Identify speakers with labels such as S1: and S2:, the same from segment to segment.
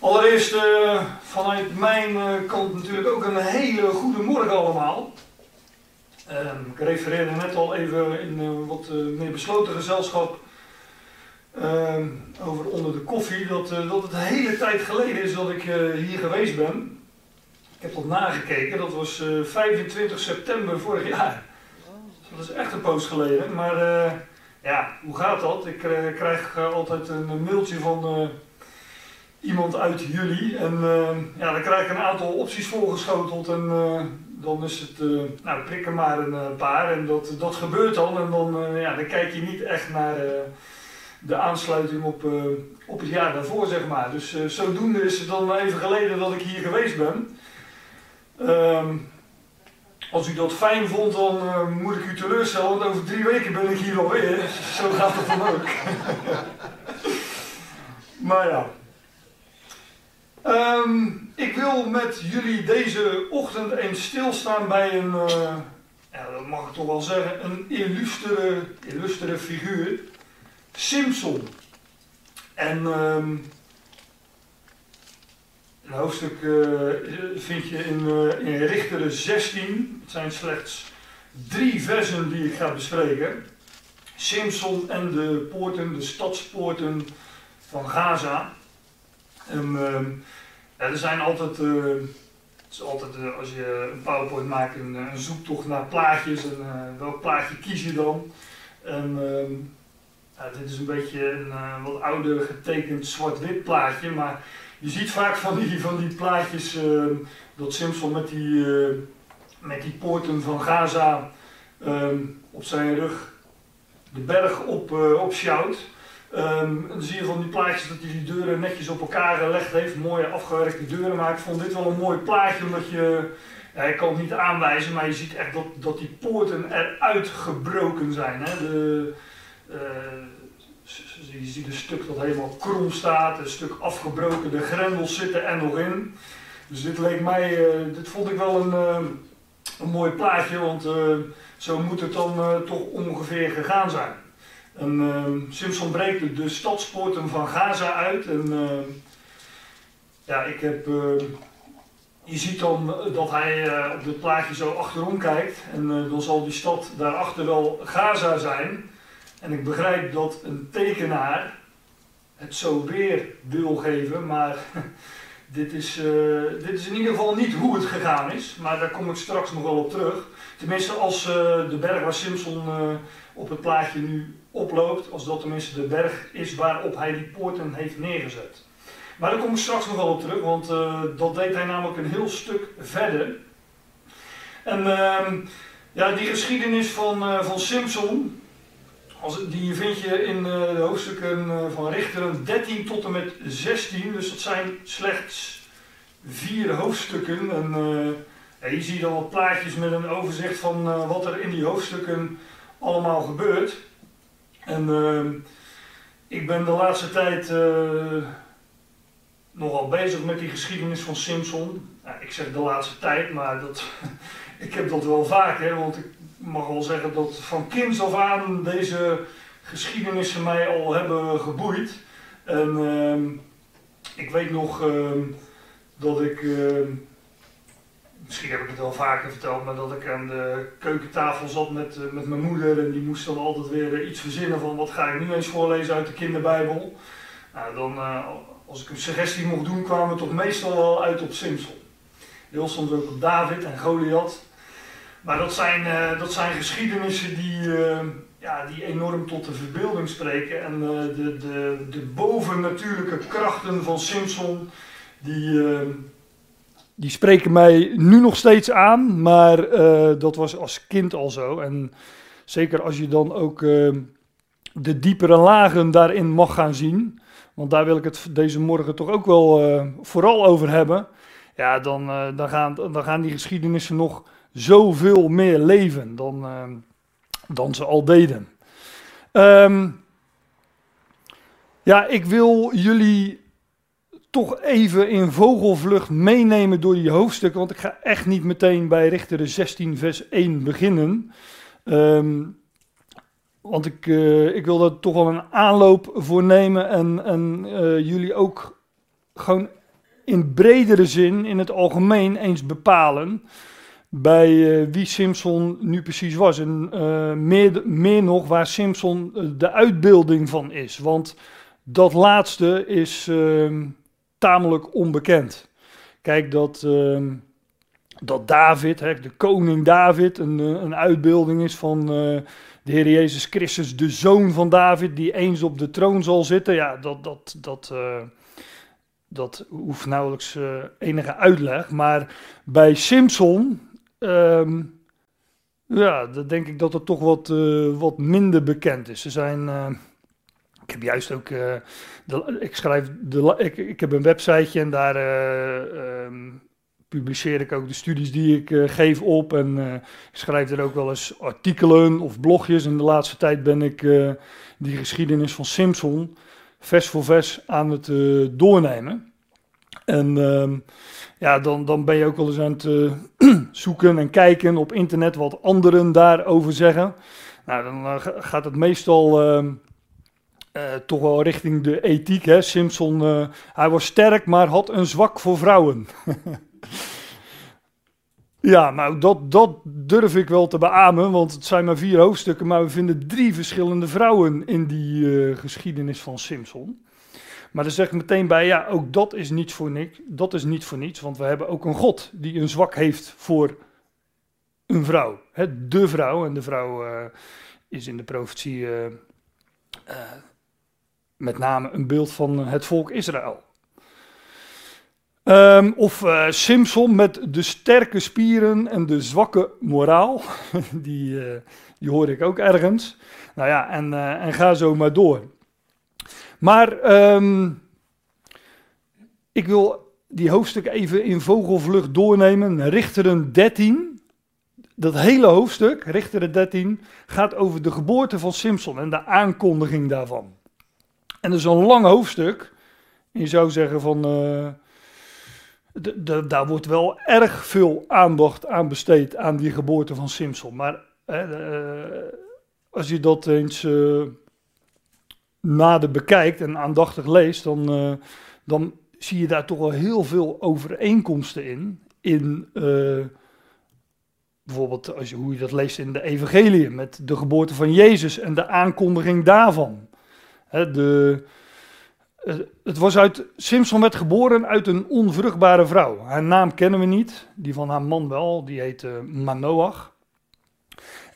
S1: Allereerst uh, vanuit mijn uh, kant natuurlijk ook een hele goede morgen allemaal. Um, ik refereerde net al even in uh, wat meer besloten gezelschap um, over onder de koffie dat, dat het een hele tijd geleden is dat ik hier geweest ben. Ik heb dat nagekeken, dat was 25 september vorig jaar. Dat is echt een poos geleden, maar ja, hoe gaat dat? Ik krijg altijd een mailtje van iemand uit jullie. En uh, ja, dan krijg ik een aantal opties voorgeschoteld en uh, dan is het, uh, nou prik er maar een paar en dat, dat gebeurt dan. En dan, ja, dan kijk je niet echt naar de aansluiting op, op het jaar daarvoor, zeg maar. Dus zodoende is het dan even geleden dat ik hier geweest ben. Um, als u dat fijn vond, dan moet ik u teleurstellen, want over drie weken ben ik hier alweer. Zo gaat het dan ook. maar ja. Um, ik wil met jullie deze ochtend eens stilstaan bij een, uh, ja, dat mag ik toch wel zeggen, een illustere, illustere figuur. Simpson. En um, een hoofdstuk uh, vind je in, uh, in Richteren 16. Het zijn slechts drie versen die ik ga bespreken. Simpson en de poorten, de stadspoorten van Gaza. Ja, er zijn altijd, uh, het is altijd uh, als je een PowerPoint maakt, een, eh, zoektocht naar plaatjes. En welk plaatje kies je dan? Ehm, ja, dit is een beetje een wat ouder getekend zwart-wit plaatje. Maar je ziet vaak van die, van die plaatjes ehm, dat Simpson met die, met die poorten van Gaza op zijn rug de berg op, op. Um, dan zie je van die plaatjes dat hij die deuren netjes op elkaar gelegd heeft, mooie afgewerkte deuren maakt. Ik vond dit wel een mooi plaatje, omdat je, ik kan het niet aanwijzen, maar je ziet echt dat, dat die poorten eruit gebroken zijn. Hè? De, uh, je ziet een stuk dat helemaal krom staat, een stuk afgebroken, de grendels zitten er nog in. Dus dit leek mij, uh, dit vond ik wel een, uh, een mooi plaatje, want zo moet het dan toch ongeveer gegaan zijn. En uh, Simpson breekt de stadspoorten van Gaza uit. En uh, ja, ik heb. Uh, je ziet dan dat hij eh, op dit plaatje zo achterom kijkt. En dan zal die stad daarachter wel Gaza zijn. En ik begrijp dat een tekenaar het zo weer wil geven. Maar dit is, dit is in ieder geval niet hoe het gegaan is. Maar daar kom ik straks nog wel op terug. Tenminste, als de berg waar Simpson op het plaatje nu oploopt, als dat tenminste de berg is waarop hij die poorten heeft neergezet. Maar daar kom ik straks nog wel op terug, want uh, dat deed hij namelijk een heel stuk verder. En uh, ja, die geschiedenis van, uh, van Simpson, als, die vind je in eh, de hoofdstukken van Richteren 13 tot en met 16. Dus dat zijn slechts vier hoofdstukken. En ja, hier zie je dan wat plaatjes met een overzicht van wat er in die hoofdstukken allemaal gebeurt. En uh, ik ben de laatste tijd uh, nogal bezig met die geschiedenis van Simpson. Ik zeg de laatste tijd, maar dat, ik heb dat wel vaker, want ik mag wel zeggen dat van kinds af aan deze geschiedenissen mij al hebben geboeid. En uh, ik weet nog ehm, dat ik misschien heb ik het wel vaker verteld, maar dat ik aan de keukentafel zat met, eh, met mijn moeder en die moest dan altijd weer iets verzinnen van wat ga ik nu eens voorlezen uit de kinderbijbel. Nou, dan, uh, als ik een suggestie mocht doen, kwamen we toch meestal wel uit op Simpson. Heel soms ook op David en Goliath. Maar dat zijn, dat zijn geschiedenissen die, ja, die enorm tot de verbeelding spreken. En de, de, de bovennatuurlijke krachten van Simpson, die, die spreken mij nu nog steeds aan, maar uh, dat was als kind al zo. En zeker als je dan ook uh, de diepere lagen daarin mag gaan zien, want daar wil ik het deze morgen toch ook wel uh, vooral over hebben. Ja, dan, dan, gaan, dan gaan die geschiedenissen nog zoveel meer leven dan, dan ze al deden. Um, ja, ik wil jullie toch even in vogelvlucht meenemen door die hoofdstukken. Want ik ga echt niet meteen bij Richter 16, vers 1 beginnen. Um, want ik, uh, ik wil daar toch wel een aanloop voor nemen en, en uh, jullie ook gewoon in bredere zin, in het algemeen, eens bepalen bij wie Simpson nu precies was. En meer, meer nog waar Simpson de uitbeelding van is. Want dat laatste is ehm, tamelijk onbekend. Kijk, dat, ehm, dat David, hè, de koning David, een, een uitbeelding is van de Heer Jezus Christus, de zoon van David, die eens op de troon zal zitten. Ja, dat, dat, dat, uh, dat hoeft nauwelijks enige uitleg. Maar bij Simpson, um, ja, dan denk ik dat het toch wat, wat minder bekend is. Ze zijn. Ik heb juist ook. De, ik schrijf. De, ik, ik heb een websiteje en daar. Um, publiceer ik ook de studies die ik uh, geef op en ik schrijf er ook wel eens artikelen of blogjes. En de laatste tijd ben ik die geschiedenis van Simpson vers voor vers aan het doornemen. En ehm, ja, dan, dan ben je ook wel eens aan het zoeken en kijken op internet wat anderen daarover zeggen. Nou, dan gaat het meestal ehm, toch wel richting de ethiek. Hè? Simpson, hij was sterk, maar had een zwak voor vrouwen. Ja, nou dat, dat durf ik wel te beamen, want het zijn maar vier hoofdstukken, maar we vinden drie verschillende vrouwen in die uh, geschiedenis van Simpson. Maar dan zeg ik meteen bij, ja, ook dat is niet voor niks. Dat is niet voor niets, want we hebben ook een God die een zwak heeft voor een vrouw. Hè, de vrouw, en de vrouw is in de profetie met name een beeld van het volk Israël. Um, of uh, Simpson met de sterke spieren en de zwakke moraal. die, uh, die hoor ik ook ergens. Nou ja, en, uh, en ga zo maar door. Maar um, ik wil die hoofdstuk even in vogelvlucht doornemen. Richteren 13. Dat hele hoofdstuk, Richteren 13, gaat over de geboorte van Simpson en de aankondiging daarvan. En dat is een lang hoofdstuk. je zou zeggen van de, daar wordt wel erg veel aandacht aan besteed aan die geboorte van Simpson. Maar uh, als je dat eens nader bekijkt en aandachtig leest, dan, dan zie je daar toch wel heel veel overeenkomsten in. In bijvoorbeeld als je, hoe je dat leest in de Evangelie, met de geboorte van Jezus en de aankondiging daarvan. Hè, de, eh, het was uit, Simpson werd geboren uit een onvruchtbare vrouw. Haar naam kennen we niet, die van haar man wel, die heette Manoach.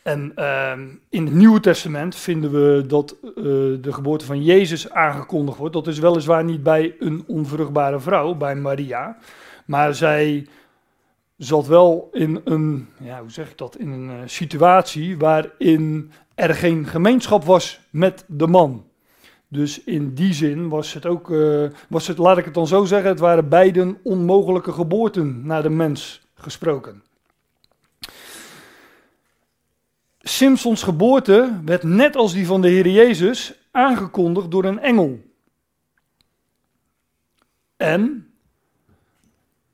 S1: En uh, in het Nieuwe Testament vinden we dat uh, de geboorte van Jezus aangekondigd wordt. Dat is weliswaar niet bij een onvruchtbare vrouw, bij Maria. Maar zij zat wel in een, ja, hoe zeg ik dat, in een situatie waarin er geen gemeenschap was met de man. Dus in die zin was het ook, uh, was het, laat ik het dan zo zeggen, het waren beiden onmogelijke geboorten naar de mens gesproken. Simpsons geboorte werd net als die van de Heer Jezus aangekondigd door een engel. En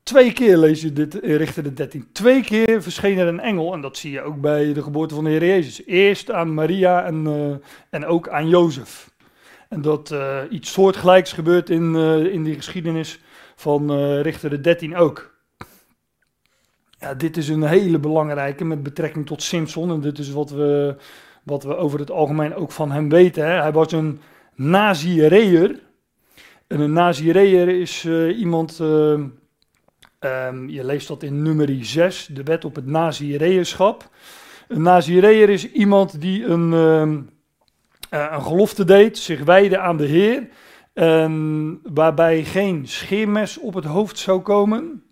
S1: twee keer lees je dit in Richter de 13. Twee keer verscheen er een engel en dat zie je ook bij de geboorte van de Heer Jezus. Eerst aan Maria en, uh, en ook aan Jozef. En dat uh, iets soortgelijks gebeurt in, uh, in die geschiedenis van uh, Richter de 13 ook. Ja, dit is een hele belangrijke met betrekking tot Simpson. En dit is wat we, wat we over het algemeen ook van hem weten. Hè. Hij was een Nazireër. En een Nazireër is iemand, um, je leest dat in nummer 6, de wet op het Nazireërschap. Een Nazireër is iemand die een... Uh, een gelofte deed, zich wijde aan de Heer, um, waarbij geen scheermes op het hoofd zou komen.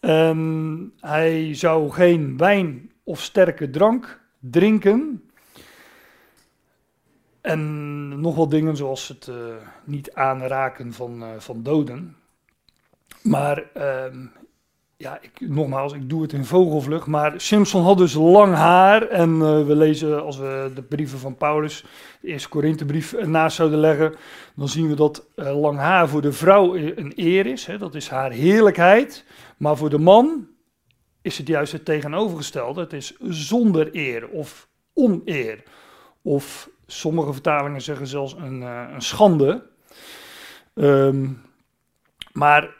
S1: Um, hij zou geen wijn of sterke drank drinken. En nog wat dingen zoals het uh, niet aanraken van, uh, van doden. Maar um, ja, ik, nogmaals, ik doe het in vogelvlucht. Maar Simpson had dus lang haar. En uh, we lezen, als we de brieven van Paulus, de eerste Korinthebrief, naast zouden leggen. dan zien we dat uh, lang haar voor de vrouw een eer is. Hè, dat is haar heerlijkheid. Maar voor de man is het juist het tegenovergestelde. Het is zonder eer of oneer. Of sommige vertalingen zeggen zelfs een, een schande. Um, maar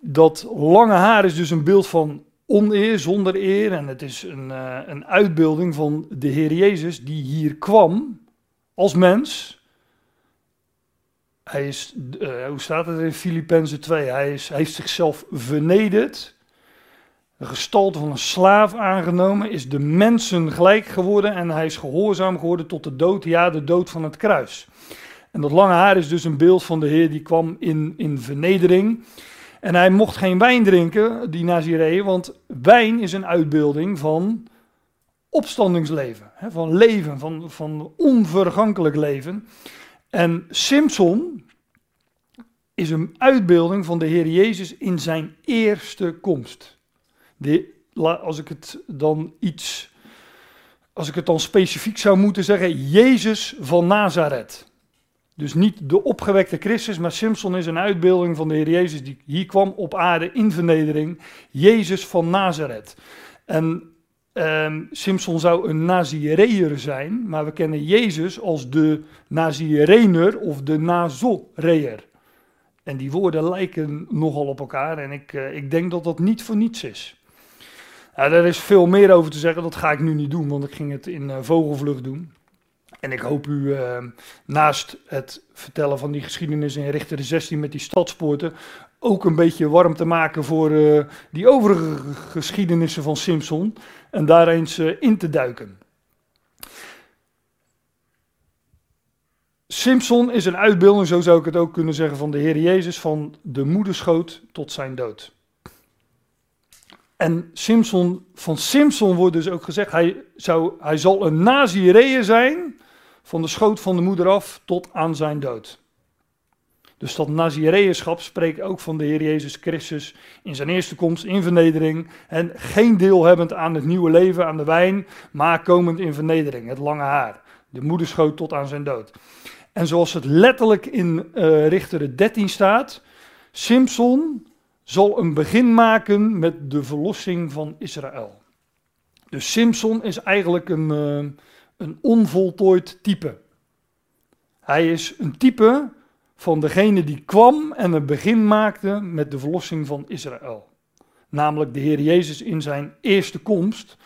S1: dat lange haar is dus een beeld van oneer, zonder eer. En het is een, uh, een uitbeelding van de Heer Jezus die hier kwam als mens. Hij is, uh, hoe staat het in Filippenzen 2? Hij, is, heeft zichzelf vernederd, de gestalte van een slaaf aangenomen, is de mensen gelijk geworden en hij is gehoorzaam geworden tot de dood, ja, de dood van het kruis. En dat lange haar is dus een beeld van de Heer die kwam in, in vernedering. En hij mocht geen wijn drinken, die Nazireeën, want wijn is een uitbeelding van opstandingsleven, hè, van leven, van, van onvergankelijk leven. En Simpson is een uitbeelding van de Heer Jezus in zijn eerste komst. Als ik het dan iets, als ik het dan specifiek zou moeten zeggen, Jezus van Nazareth. Dus niet de opgewekte Christus, maar Simpson is een uitbeelding van de Heer Jezus die hier kwam op aarde in vernedering. Jezus van Nazareth. En um, Simpson zou een Nazireër zijn, maar we kennen Jezus als de Nazirener of de Nazoreër. En die woorden lijken nogal op elkaar en ik, uh, ik denk dat dat niet voor niets is. Nou, er is veel meer over te zeggen, dat ga ik nu niet doen, want ik ging het in uh, vogelvlucht doen. En ik hoop u uh, naast het vertellen van die geschiedenis in Richter 16 met die stadspoorten ook een beetje warm te maken voor uh, die overige geschiedenissen van Simpson en daar eens uh, in te duiken. Simpson is een uitbeelding, zo zou ik het ook kunnen zeggen, van de Heer Jezus van de moederschoot tot zijn dood. En Simpson, van Simpson wordt dus ook gezegd, hij, zou, hij zal een Nazireër zijn van de schoot van de moeder af tot aan zijn dood. Dus dat Nazireërschap spreekt ook van de Heer Jezus Christus in zijn eerste komst in vernedering. En geen deel hebbend aan het nieuwe leven, aan de wijn, maar komend in vernedering, het lange haar. De moederschoot tot aan zijn dood. En zoals het letterlijk in uh, Richter 13 staat, Simpson zal een begin maken met de verlossing van Israël. Dus Simpson is eigenlijk een, uh, een onvoltooid type. Hij is een type van degene die kwam en een begin maakte met de verlossing van Israël. Namelijk de Heer Jezus in zijn eerste komst.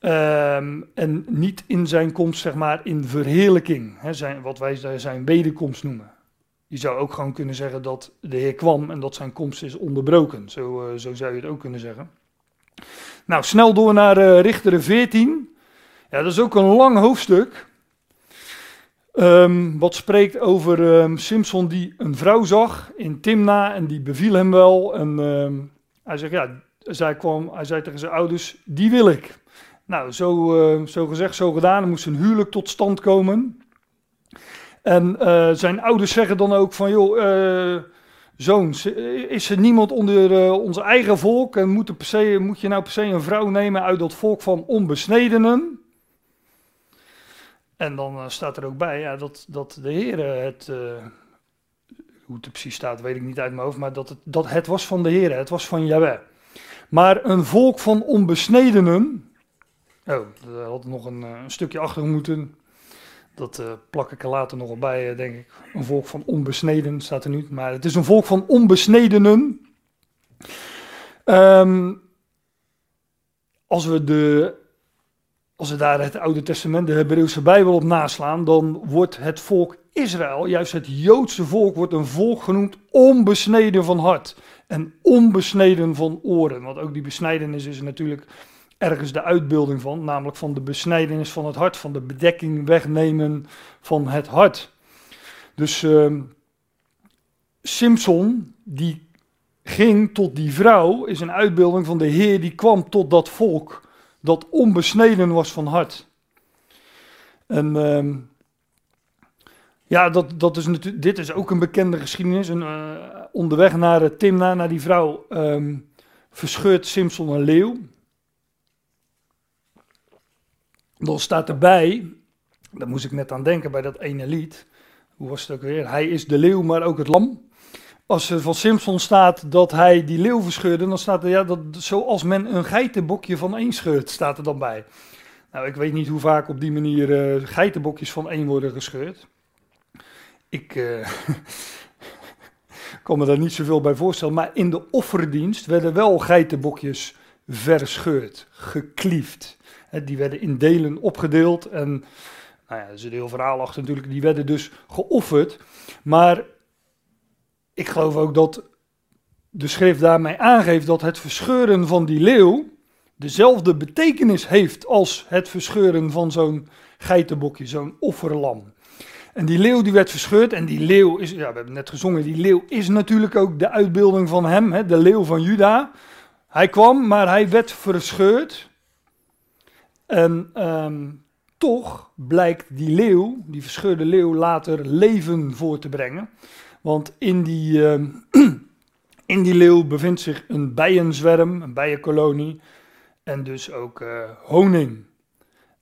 S1: Um, en niet in zijn komst, zeg maar, in verheerlijking. Hè, zijn, wat wij zijn wederkomst noemen. Je zou ook gewoon kunnen zeggen dat de Heer kwam en dat zijn komst is onderbroken. Zo, uh, zo zou je het ook kunnen zeggen. Nou, snel door naar uh, Richteren 14. Ja, dat is ook een lang hoofdstuk. Um, wat spreekt over um, Simpson die een vrouw zag in Timna en die beviel hem wel. En um, hij zegt, ja, zij kwam, hij zei tegen zijn ouders, die wil ik. Nou, zo, zo gezegd, zo gedaan. Er moest een huwelijk tot stand komen. En uh, zijn ouders zeggen dan ook van, joh, uh, zoon, is er niemand onder ons eigen volk en moet, per se, moet je nou per se een vrouw nemen uit dat volk van onbesnedenen? En dan uh, staat er ook bij ja, dat, dat de Heer het, uh, hoe het er precies staat, weet ik niet uit mijn hoofd, maar dat het, dat het was van de Heer, het was van Yahweh. Maar een volk van onbesnedenen, oh, daar had nog een, een stukje achter moeten, dat plak ik er later nog op bij, denk ik. Een volk van onbesneden staat er nu, maar het is een volk van onbesnedenen. Um, als we de als we daar het Oude Testament, de Hebreeuwse Bijbel op naslaan, dan wordt het volk Israël, juist het Joodse volk, wordt een volk genoemd onbesneden van hart en onbesneden van oren. Want ook die besnijdenis is natuurlijk ergens de uitbeelding van, namelijk van de besnijdenis van het hart, van de bedekking wegnemen van het hart. Dus uh, Simpson, die ging tot die vrouw, is een uitbeelding van de Heer die kwam tot dat volk dat onbesneden was van hart. Uh, ja, dat, dat is natuurlijk, dit is ook een bekende geschiedenis. En, uh, onderweg naar uh, Timna, naar die vrouw, um, verscheurt Simpson een leeuw. Dan staat erbij, daar moest ik net aan denken bij dat ene lied. Hoe was het ook weer? Hij is de leeuw, maar ook het lam als er van Simpson staat dat hij die leeuw verscheurde, dan staat er ja, dat, zoals men een geitenbokje van één scheurt, staat er dan bij. Nou, ik weet niet hoe vaak op die manier uh, geitenbokjes van één worden gescheurd. Ik, uh, kan me daar niet zoveel bij voorstellen. Maar in de offerdienst werden wel geitenbokjes verscheurd, gekliefd. die werden in delen opgedeeld en nou ja, er is een heel verhaal achter natuurlijk. Die werden dus geofferd. Maar ik geloof ook dat de schrift daarmee aangeeft dat het verscheuren van die leeuw dezelfde betekenis heeft als het verscheuren van zo'n geitenbokje, zo'n offerlam. En die leeuw die werd verscheurd en die leeuw is, ja we hebben net gezongen, die leeuw is natuurlijk ook de uitbeelding van hem, hè, de leeuw van Juda. Hij kwam, maar hij werd verscheurd. En ehm, toch blijkt die leeuw, die verscheurde leeuw, later leven voor te brengen. Want in die, ehm, in die leeuw bevindt zich een bijenzwerm, een bijenkolonie. En dus ook uh, honing.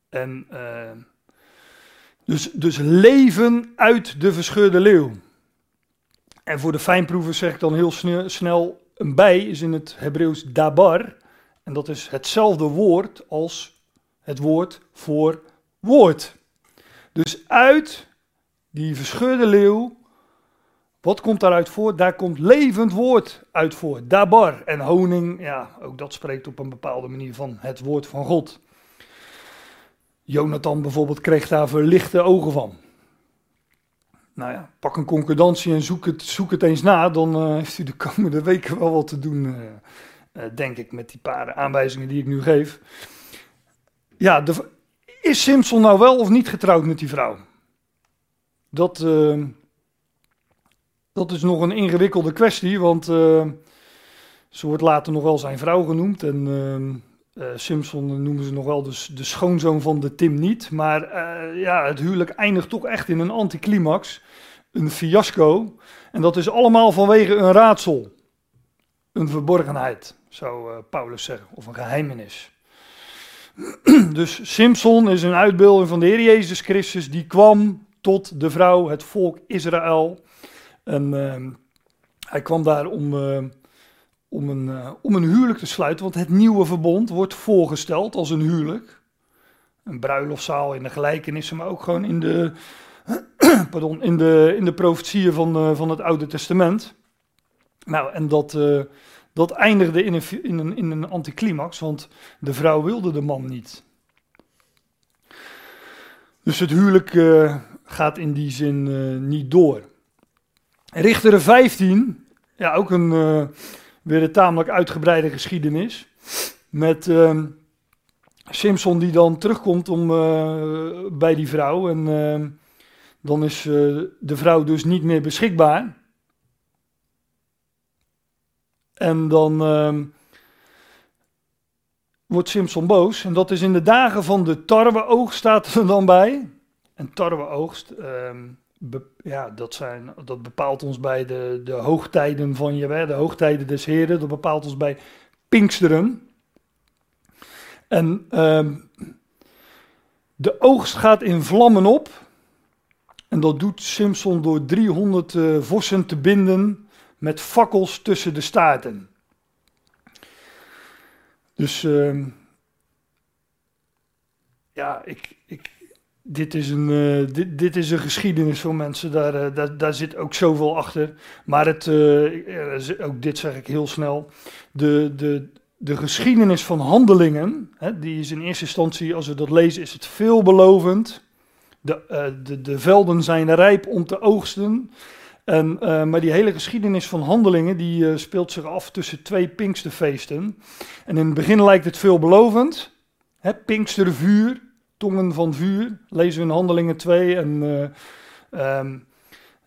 S1: En uh, dus, dus leven uit de verscheurde leeuw. En voor de fijnproevers zeg ik dan heel snel, een bij is in het Hebreeuws dabar. En dat is hetzelfde woord als het woord voor woord. Dus uit die verscheurde leeuw, wat komt daaruit voort? Daar komt levend woord uit voort. Dabar en honing, ja, ook dat spreekt op een bepaalde manier van het woord van God. Jonathan bijvoorbeeld kreeg daar verlichte ogen van. Nou ja, pak een concordantie en zoek het, zoek het eens na, dan uh, heeft u de komende weken wel wat te doen, uh, uh, denk ik, met die paar aanwijzingen die ik nu geef. Ja, is Simpson nou wel of niet getrouwd met die vrouw? Dat, dat is nog een ingewikkelde kwestie, want ze wordt later nog wel zijn vrouw genoemd en uh, Simpson noemen ze nog wel de, de schoonzoon van de Tim niet. Maar ja, het huwelijk eindigt toch echt in een anticlimax. Een fiasco. En dat is allemaal vanwege een raadsel. Een verborgenheid, zou Paulus zeggen. Of een geheimenis. dus Simpson is een uitbeelding van de Heer Jezus Christus. Die kwam tot de vrouw, het volk Israël. En ehm, hij kwam daar om om een, uh, om een huwelijk te sluiten, want het nieuwe verbond wordt voorgesteld als een huwelijk. Een bruiloftszaal in de gelijkenissen, maar ook gewoon in de, pardon, in de, in de profetieën van, uh, van het Oude Testament. Nou, en dat, uh, dat eindigde in een, in, een, in een anticlimax, want de vrouw wilde de man niet. Dus het huwelijk gaat in die zin niet door. Richteren 15, ja, ook een weer een tamelijk uitgebreide geschiedenis. Met uh, Simpson die dan terugkomt om, uh, bij die vrouw. En uh, dan is uh, de vrouw dus niet meer beschikbaar. En dan ehm, wordt Simpson boos. En dat is in de dagen van de tarweoogst staat er dan bij. En tarweoogst, ehm, ja, dat, zijn, dat bepaalt ons bij de, de hoogtijden van je, de hoogtijden des Heren, dat bepaalt ons bij Pinksteren. En uh, de oogst gaat in vlammen op. En dat doet Simpson door 300 uh, eh, vossen te binden met fakkels tussen de staarten. Dus uh, ja, ik, ik, dit is een, uh, dit, dit, is een geschiedenis voor mensen, daar, uh, daar, zit ook zoveel achter. Maar het, uh, ook dit zeg ik heel snel, de, de, de geschiedenis van handelingen, hè, die is in eerste instantie, als we dat lezen, is het veelbelovend. De, de, de velden zijn rijp om te oogsten. En, maar die hele geschiedenis van handelingen, die speelt zich af tussen twee Pinksterfeesten. En in het begin lijkt het veelbelovend, hè, Pinkstervuur, tongen van vuur, lezen we in Handelingen 2. En uh, um,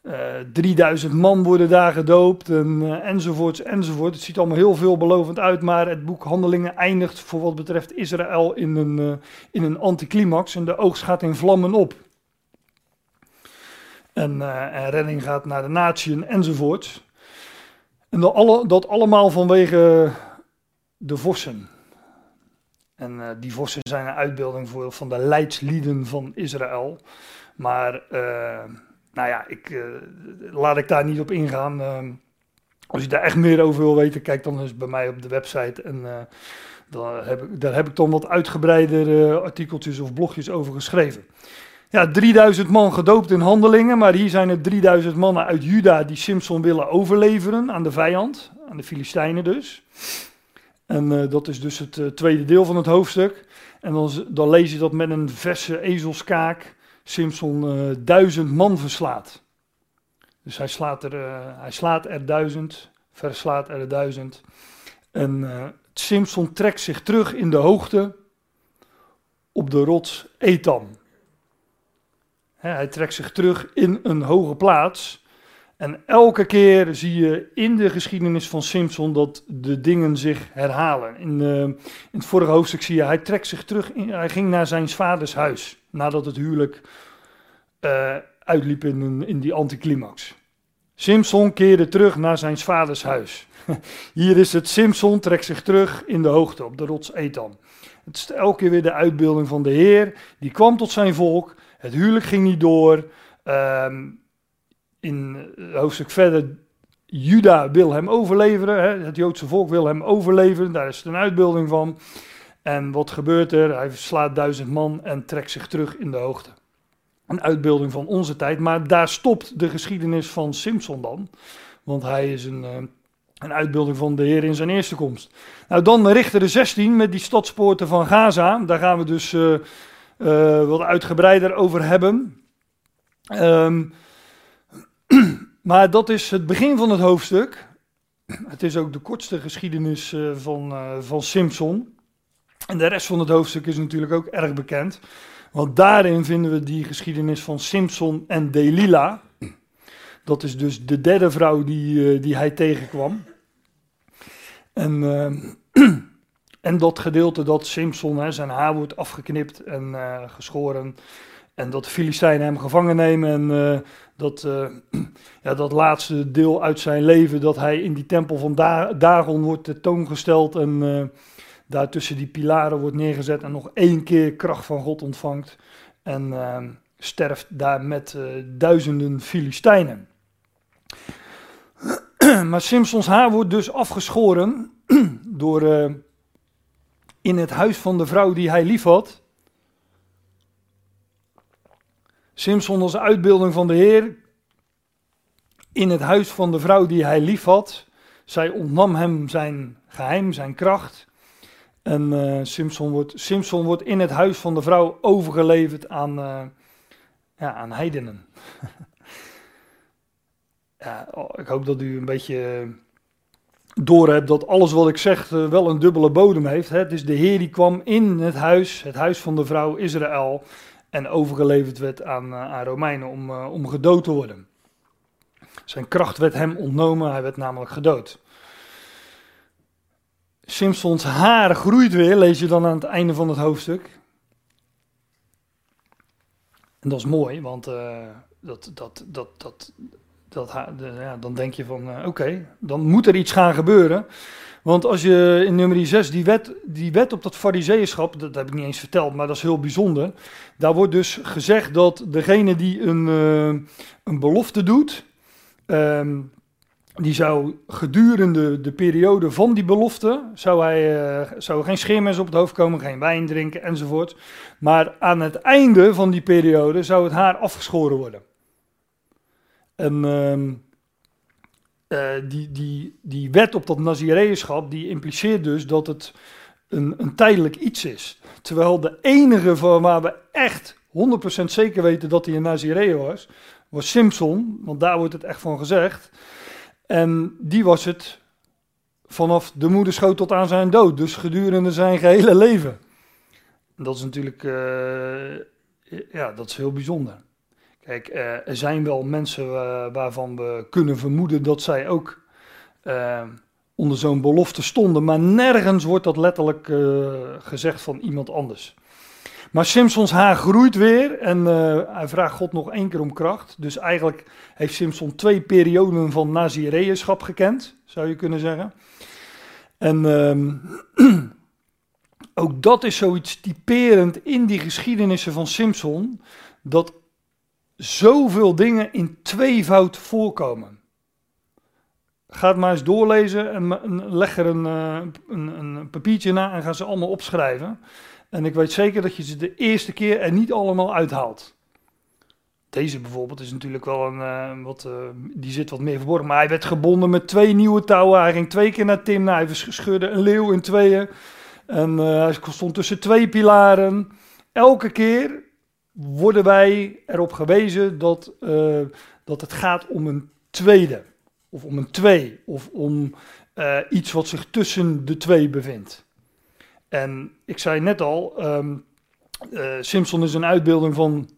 S1: uh, 3000 man worden daar gedoopt en, uh, enzovoorts enzovoort. Het ziet allemaal heel veelbelovend uit, maar het boek Handelingen eindigt voor wat betreft Israël in een, in een anticlimax en de oogst gaat in vlammen op. En, en redding gaat naar de natieën enzovoort. En dat, dat allemaal vanwege de vossen. En uh, die vossen zijn een uitbeelding voor, van de leidslieden van Israël. Maar, uh, nou ja, ik, uh, laat ik daar niet op ingaan. Ehm, als je daar echt meer over wil weten, kijk dan eens bij mij op de website. En daar, heb ik, daar heb ik dan wat uitgebreider artikeltjes of blogjes over geschreven. ja, 3000 man gedoopt in handelingen, maar hier zijn er 3000 mannen uit Juda die Simpson willen overleveren aan de vijand, aan de Filistijnen dus. En eh, dat is dus het uh, tweede deel van het hoofdstuk. En dan, dan, lees je dat met een verse ezelskaak Simpson uh, duizend man verslaat. Dus hij slaat er, hij slaat er duizend, verslaat er duizend. En Simpson trekt zich terug in de hoogte op de rots Etam. hij trekt zich terug in een hoge plaats. En elke keer zie je in de geschiedenis van Simpson dat de dingen zich herhalen. In, uh, in het vorige hoofdstuk zie je, hij trekt zich terug, hij ging naar zijn vaders huis. Nadat het huwelijk uh, uitliep in, in die anticlimax. Simpson keerde terug naar zijn vaders huis. Hier is het, Simpson trekt zich terug in de hoogte op de rots Etam. Het is elke keer weer de uitbeelding van de Heer. Die kwam tot zijn volk. Het huwelijk ging niet door. Um, in het hoofdstuk verder, Juda wil hem overleveren. Hè? Het Joodse volk wil hem overleveren. Daar is een uitbeelding van. En wat gebeurt er? Hij slaat duizend man en trekt zich terug in de hoogte. Een uitbeelding van onze tijd. Maar daar stopt de geschiedenis van Simpson dan. Want hij is een, ehm, een uitbeelding van de Heer in zijn eerste komst. Nou, dan richten de 16 met die stadspoorten van Gaza. Daar gaan we dus uh, wat uitgebreider over hebben. Um, maar dat is het begin van het hoofdstuk. Het is ook de kortste geschiedenis uh, van, van Simpson. En de rest van het hoofdstuk is natuurlijk ook erg bekend. Want daarin vinden we die geschiedenis van Simpson en Delilah. Dat is dus de derde vrouw die, die hij tegenkwam. En, en dat gedeelte dat Simpson, hè, zijn haar wordt afgeknipt en geschoren. En dat de Filistijnen hem gevangen nemen. En dat, ja, dat laatste deel uit zijn leven, dat hij in die tempel van da Dagon wordt tentoongesteld. En daar tussen die pilaren wordt neergezet. En nog één keer kracht van God ontvangt. En sterft daar met duizenden Filistijnen. maar Simpsons haar wordt dus afgeschoren door in het huis van de vrouw die hij liefhad. Simpson als uitbeelding van de Heer in het huis van de vrouw die hij liefhad. Zij ontnam hem zijn geheim, zijn kracht. En uh, Simpson, wordt, Simpson wordt in het huis van de vrouw overgeleverd aan, uh, ja, aan heidenen. oh, ik hoop dat u een beetje door hebt dat alles wat ik zeg wel een dubbele bodem heeft. Hè. Het is de Heer die kwam in het huis, het huis van de vrouw Israël, en overgeleverd werd aan, uh, aan Romeinen om, uh, om gedood te worden. Zijn kracht werd hem ontnomen, hij werd namelijk gedood. Simpsons haar groeit weer, lees je dan aan het einde van het hoofdstuk. En dat is mooi, want dat, dat, dat, dat, dat, ja, dan denk je van, uh, oké, dan moet er iets gaan gebeuren. Want als je in nummer 6 die wet, die wet op dat fariseeschap, dat heb ik niet eens verteld, maar dat is heel bijzonder. Daar wordt dus gezegd dat degene die een, uh, een belofte doet, um, die zou gedurende de periode van die belofte, zou hij uh, zou geen scheermes op het hoofd komen, geen wijn drinken enzovoort. Maar aan het einde van die periode zou het haar afgeschoren worden. En uh, uh, die, die, die wet op dat Nazireënschap, die impliceert dus dat het een, een tijdelijk iets is. Terwijl de enige van waar we echt 100% zeker weten dat hij een Nazireë was, was Simpson, want daar wordt het echt van gezegd. En die was het vanaf de moederschoot tot aan zijn dood, dus gedurende zijn gehele leven. Dat is natuurlijk, uh, ja, dat is heel bijzonder. Kijk, uh, er zijn wel mensen uh, waarvan we kunnen vermoeden dat zij ook uh, onder zo'n belofte stonden, maar nergens wordt dat letterlijk gezegd van iemand anders. Maar Simpsons haar groeit weer en hij vraagt God nog één keer om kracht. Dus eigenlijk heeft Simpson twee perioden van Nazireënschap gekend, zou je kunnen zeggen. En ehm, ook dat is zoiets typerend in die geschiedenissen van Simpson, dat zoveel dingen in tweevoud voorkomen. Ga het maar eens doorlezen en leg er een, eh, een, een papiertje na en ga ze allemaal opschrijven. En ik weet zeker dat je ze de eerste keer er niet allemaal uithaalt. deze bijvoorbeeld is natuurlijk wel een, uh, wat, uh, die zit wat meer verborgen. Maar hij werd gebonden met twee nieuwe touwen. Hij ging twee keer naar Timna. Hij scheurde een leeuw in tweeën. En hij stond tussen twee pilaren. Elke keer worden wij erop gewezen dat, dat het gaat om een tweede. Of om een twee. Of om iets wat zich tussen de twee bevindt. En ik zei net al, um, Simpson is een uitbeelding van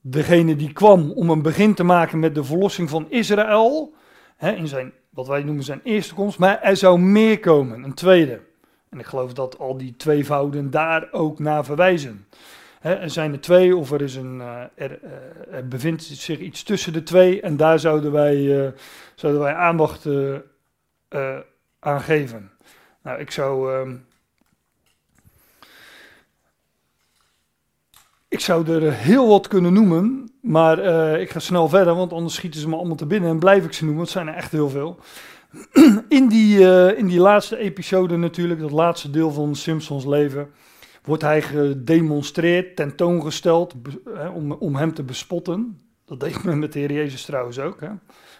S1: degene die kwam om een begin te maken met de verlossing van Israël, hè, in zijn, wat wij noemen zijn eerste komst, maar er zou meer komen, een tweede. En ik geloof dat al die tweevouden daar ook naar verwijzen. Er zijn er twee, of er, is een, er, uh, er, bevindt zich iets tussen de twee, en daar zouden wij, uh, zouden wij aandacht aan geven. Nou, ik zou ehm, Ik zou er heel wat kunnen noemen, maar ik ga snel verder, want anders schieten ze me allemaal te binnen en blijf ik ze noemen. Het zijn er echt heel veel. In die, in die laatste episode natuurlijk, dat laatste deel van Simpsons leven, wordt hij gedemonstreerd, tentoongesteld hè, om, om hem te bespotten. Dat deed men met de Heer Jezus trouwens ook. Hè.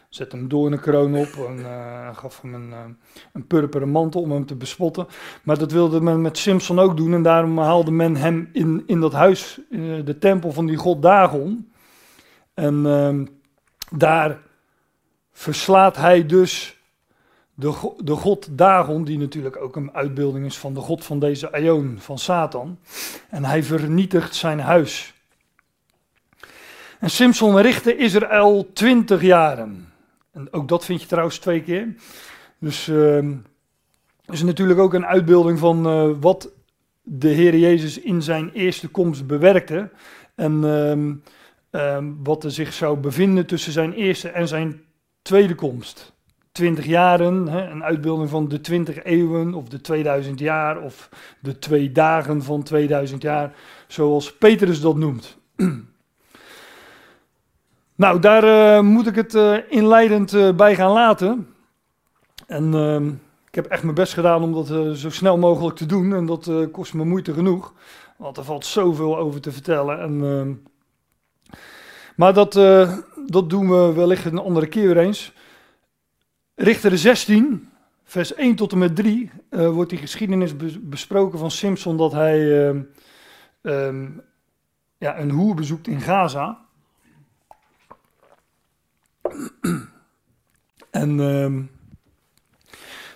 S1: Zet hem door een kroon op en uh, gaf hem een, uh, een purperen mantel om hem te bespotten. Maar dat wilde men met Simpson ook doen en daarom haalde men hem in, in dat huis, in de tempel van die god Dagon. En uh, daar verslaat hij dus de, de god Dagon, die natuurlijk ook een uitbeelding is van de god van deze Aion, van Satan. En hij vernietigt zijn huis. En Simpson richtte Israël twintig jaren. En ook dat vind je trouwens twee keer. Dus uh, is natuurlijk ook een uitbeelding van uh, wat de Heer Jezus in zijn eerste komst bewerkte. En uh, wat er zich zou bevinden tussen zijn eerste en zijn tweede komst. Twintig jaren, hè, een uitbeelding van de twintig eeuwen of de 2000 jaar of de twee dagen van 2000 jaar, zoals Petrus dat noemt. Nou, daar uh, moet ik het uh, inleidend uh, bij gaan laten. En ehm, ik heb echt mijn best gedaan om dat zo snel mogelijk te doen. En dat kost me moeite genoeg. Want er valt zoveel over te vertellen. En, ehm, maar dat, dat doen we wellicht een andere keer weer eens. Richter 16, vers 1 tot en met 3, wordt die geschiedenis besproken van Simpson dat hij ehm, ja, een hoer bezoekt in Gaza. En uh,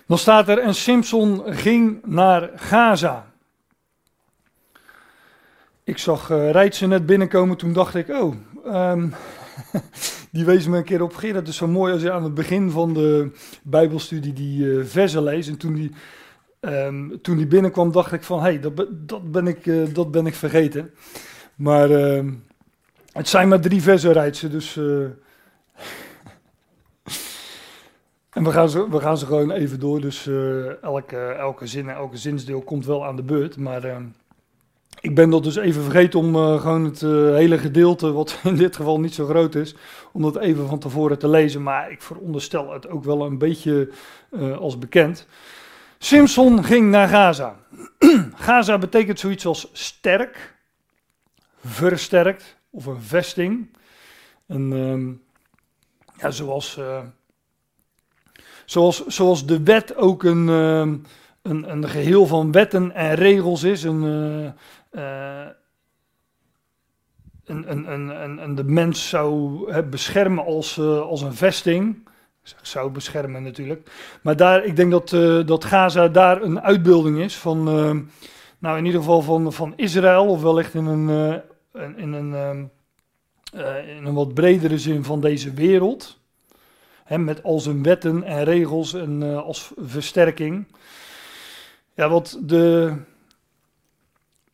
S1: dan staat er, en Simpson ging naar Gaza. Ik zag uh, Rijtse net binnenkomen, toen dacht ik, oh, um, die wees me een keer op. Gerard, het is zo mooi als je aan het begin van de Bijbelstudie die uh, versen leest. En toen die, um, toen die binnenkwam, dacht ik van, hé, hey, dat, dat, ben ik, uh, dat ben ik vergeten. Maar uh, het zijn maar drie versen, Rijtse, dus... En we gaan ze, we gaan ze gewoon even door. Dus elke, elke zin en elke zinsdeel komt wel aan de beurt. Maar uh, ik ben dat dus even vergeten om uh, gewoon het hele gedeelte, wat in dit geval niet zo groot is, om dat even van tevoren te lezen. Maar ik veronderstel het ook wel een beetje als bekend. Simpson ging naar Gaza. Gaza betekent zoiets als sterk, versterkt of een vesting. En ehm, ja, zoals Zoals, zoals de wet ook een, ehm, een, een geheel van wetten en regels is. Een, een, een, een, een, de mens zou beschermen als, uh, als een vesting. Zou beschermen natuurlijk. Maar daar, ik denk dat, uh, dat Gaza daar een uitbeelding is van, ehm, nou in ieder geval van, van Israël, of wellicht in een, in, een, in een wat bredere zin van deze wereld met al zijn wetten en regels en als versterking. Ja, wat de,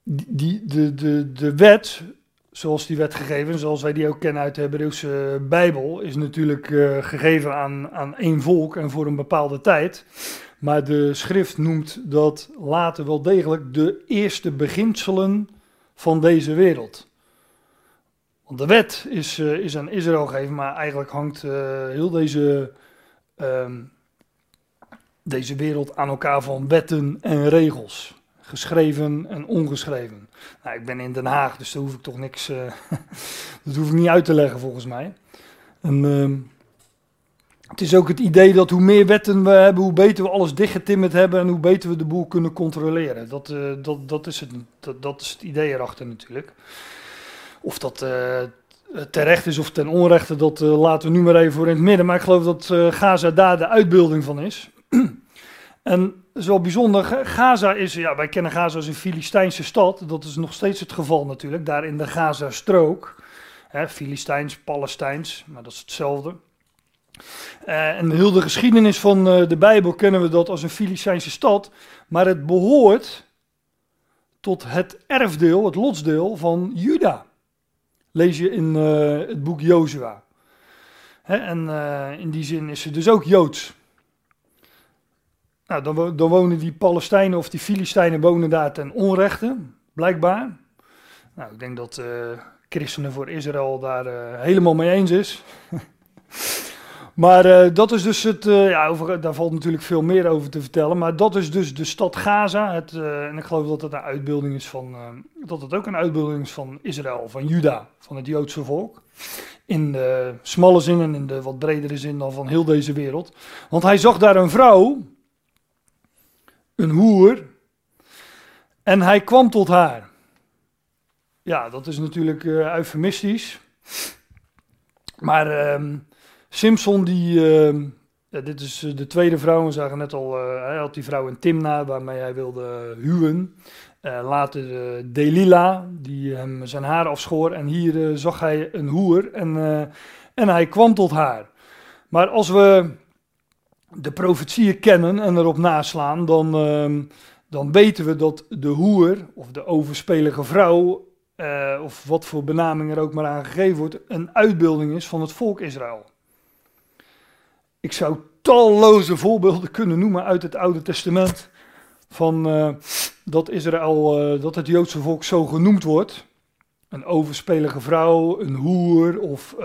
S1: die, de, de, de wet, zoals die werd gegeven, zoals wij die ook kennen uit de Hebreeuwse Bijbel, is natuurlijk uh, gegeven aan, aan één volk en voor een bepaalde tijd. Maar de schrift noemt dat later wel degelijk de eerste beginselen van deze wereld. Want de wet is, uh, is aan Israël gegeven, maar eigenlijk hangt uh, heel deze, um, deze wereld aan elkaar van wetten en regels. Geschreven en ongeschreven. Nou, ik ben in Den Haag, dus daar hoef ik toch niks, uh, dat hoef ik niet uit te leggen volgens mij. Ehm, het is ook het idee dat hoe meer wetten we hebben, hoe beter we alles dichtgetimmerd hebben en hoe beter we de boel kunnen controleren. Dat, uh, dat, dat, is, het, dat, dat is het idee erachter natuurlijk. Of dat uh, terecht is of ten onrechte, dat laten we nu maar even voor in het midden. Maar ik geloof dat Gaza daar de uitbeelding van is. En dat is wel bijzonder. Gaza is, ja, wij kennen Gaza als een Filistijnse stad. Dat is nog steeds het geval natuurlijk, daar in de Gaza-strook. Filistijns, Palestijns, maar dat is hetzelfde. Uh, en heel de geschiedenis van uh, de Bijbel kennen we dat als een Filistijnse stad. Maar het behoort tot het erfdeel, het lotsdeel van Juda. Lees je in uh, het boek Jozua. En in die zin is het dus ook Joods. Nou, dan, wonen die Palestijnen of die Filistijnen wonen daar ten onrechte, blijkbaar. Nou, ik denk dat uh, Christenen voor Israël daar uh, helemaal mee eens is. maar uh, dat is dus het, ja, over, daar valt natuurlijk veel meer over te vertellen. Maar dat is dus de stad Gaza. Het, en ik geloof dat het een uitbeelding is van, dat het ook een uitbeelding is van Israël, van Juda, van het Joodse volk. In de smalle zin en in de wat bredere zin dan van heel deze wereld. Want hij zag daar een vrouw een hoer. En hij kwam tot haar. Ja, dat is natuurlijk uh, eufemistisch. Maar uh, Simpson, die, ja, dit is eh, de tweede vrouw, we zagen net al, hij had die vrouw in Timna, waarmee hij wilde huwen. later Delila, die hem zijn haar afschoor. En hier zag hij een hoer en, en hij kwam tot haar. Maar als we de profetieën kennen en erop naslaan, dan, uh, dan weten we dat de hoer of de overspelige vrouw, uh, of wat voor benaming er ook maar aangegeven wordt, een uitbeelding is van het volk Israël. Ik zou talloze voorbeelden kunnen noemen uit het Oude Testament van uh, dat Israël, uh, dat het Joodse volk zo genoemd wordt. Een overspelige vrouw, een hoer of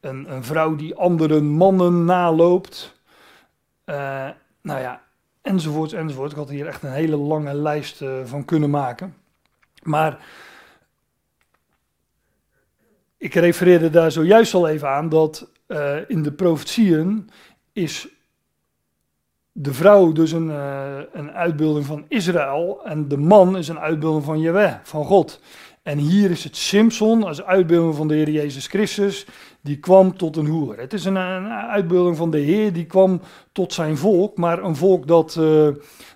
S1: een, een vrouw die andere mannen naloopt. Uh, nou ja, enzovoort, enzovoort. Ik had hier echt een hele lange lijst uh, van kunnen maken. Maar ik refereerde daar zojuist al even aan dat uh, in de profetieën is de vrouw dus een, een uitbeelding van Israël en de man is een uitbeelding van Jehovah, van God. En hier is het Simpson als uitbeelding van de Heer Jezus Christus, die kwam tot een hoer. Het is een, een uitbeelding van de Heer, die kwam tot zijn volk, maar een volk dat, uh,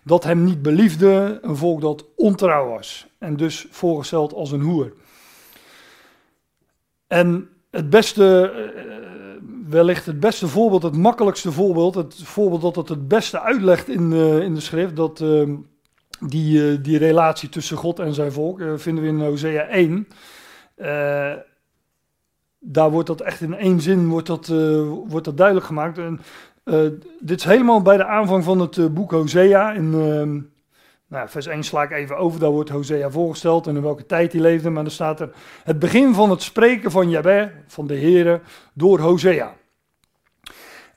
S1: dat hem niet beliefde, een volk dat ontrouw was. En dus voorgesteld als een hoer. En het beste, uh, wellicht het beste voorbeeld, het makkelijkste voorbeeld, het voorbeeld dat het het beste uitlegt in, uh, in de schrift, dat uh, die relatie tussen God en zijn volk uh, vinden we in Hosea 1. Uh, daar wordt dat echt in één zin wordt dat, wordt dat duidelijk gemaakt. En, dit is helemaal bij de aanvang van het boek Hosea. In nou, vers 1 sla ik even over, daar wordt Hosea voorgesteld en in welke tijd hij leefde. Maar dan staat er het begin van het spreken van Yahweh, van de Here, door Hosea.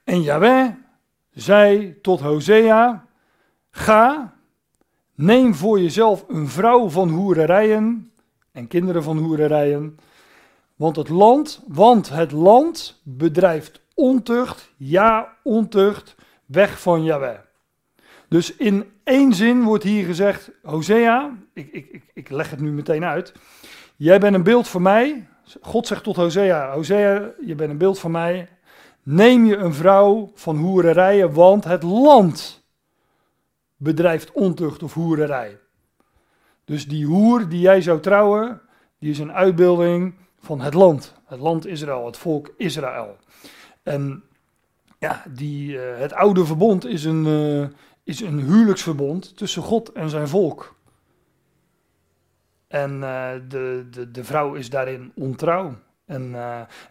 S1: En Yahweh zei tot Hosea, ga Neem voor jezelf een vrouw van hoererijen en kinderen van hoererijen. Want het land, want het land bedrijft ontucht, ja ontucht, weg van Yahweh. Dus in één zin wordt hier gezegd, Hosea, ik, ik, ik, ik leg het nu meteen uit. Jij bent een beeld voor mij. God zegt tot Hosea, Hosea, je bent een beeld voor mij. Neem je een vrouw van hoererijen, want het land bedrijft ontucht of hoererij. Dus die hoer die jij zou trouwen, die is een uitbeelding van het land. Het land Israël, het volk Israël. En ja, die, uh, het oude verbond is een, uh, is een huwelijksverbond tussen God en zijn volk. En uh, de, de, de vrouw is daarin ontrouw. En,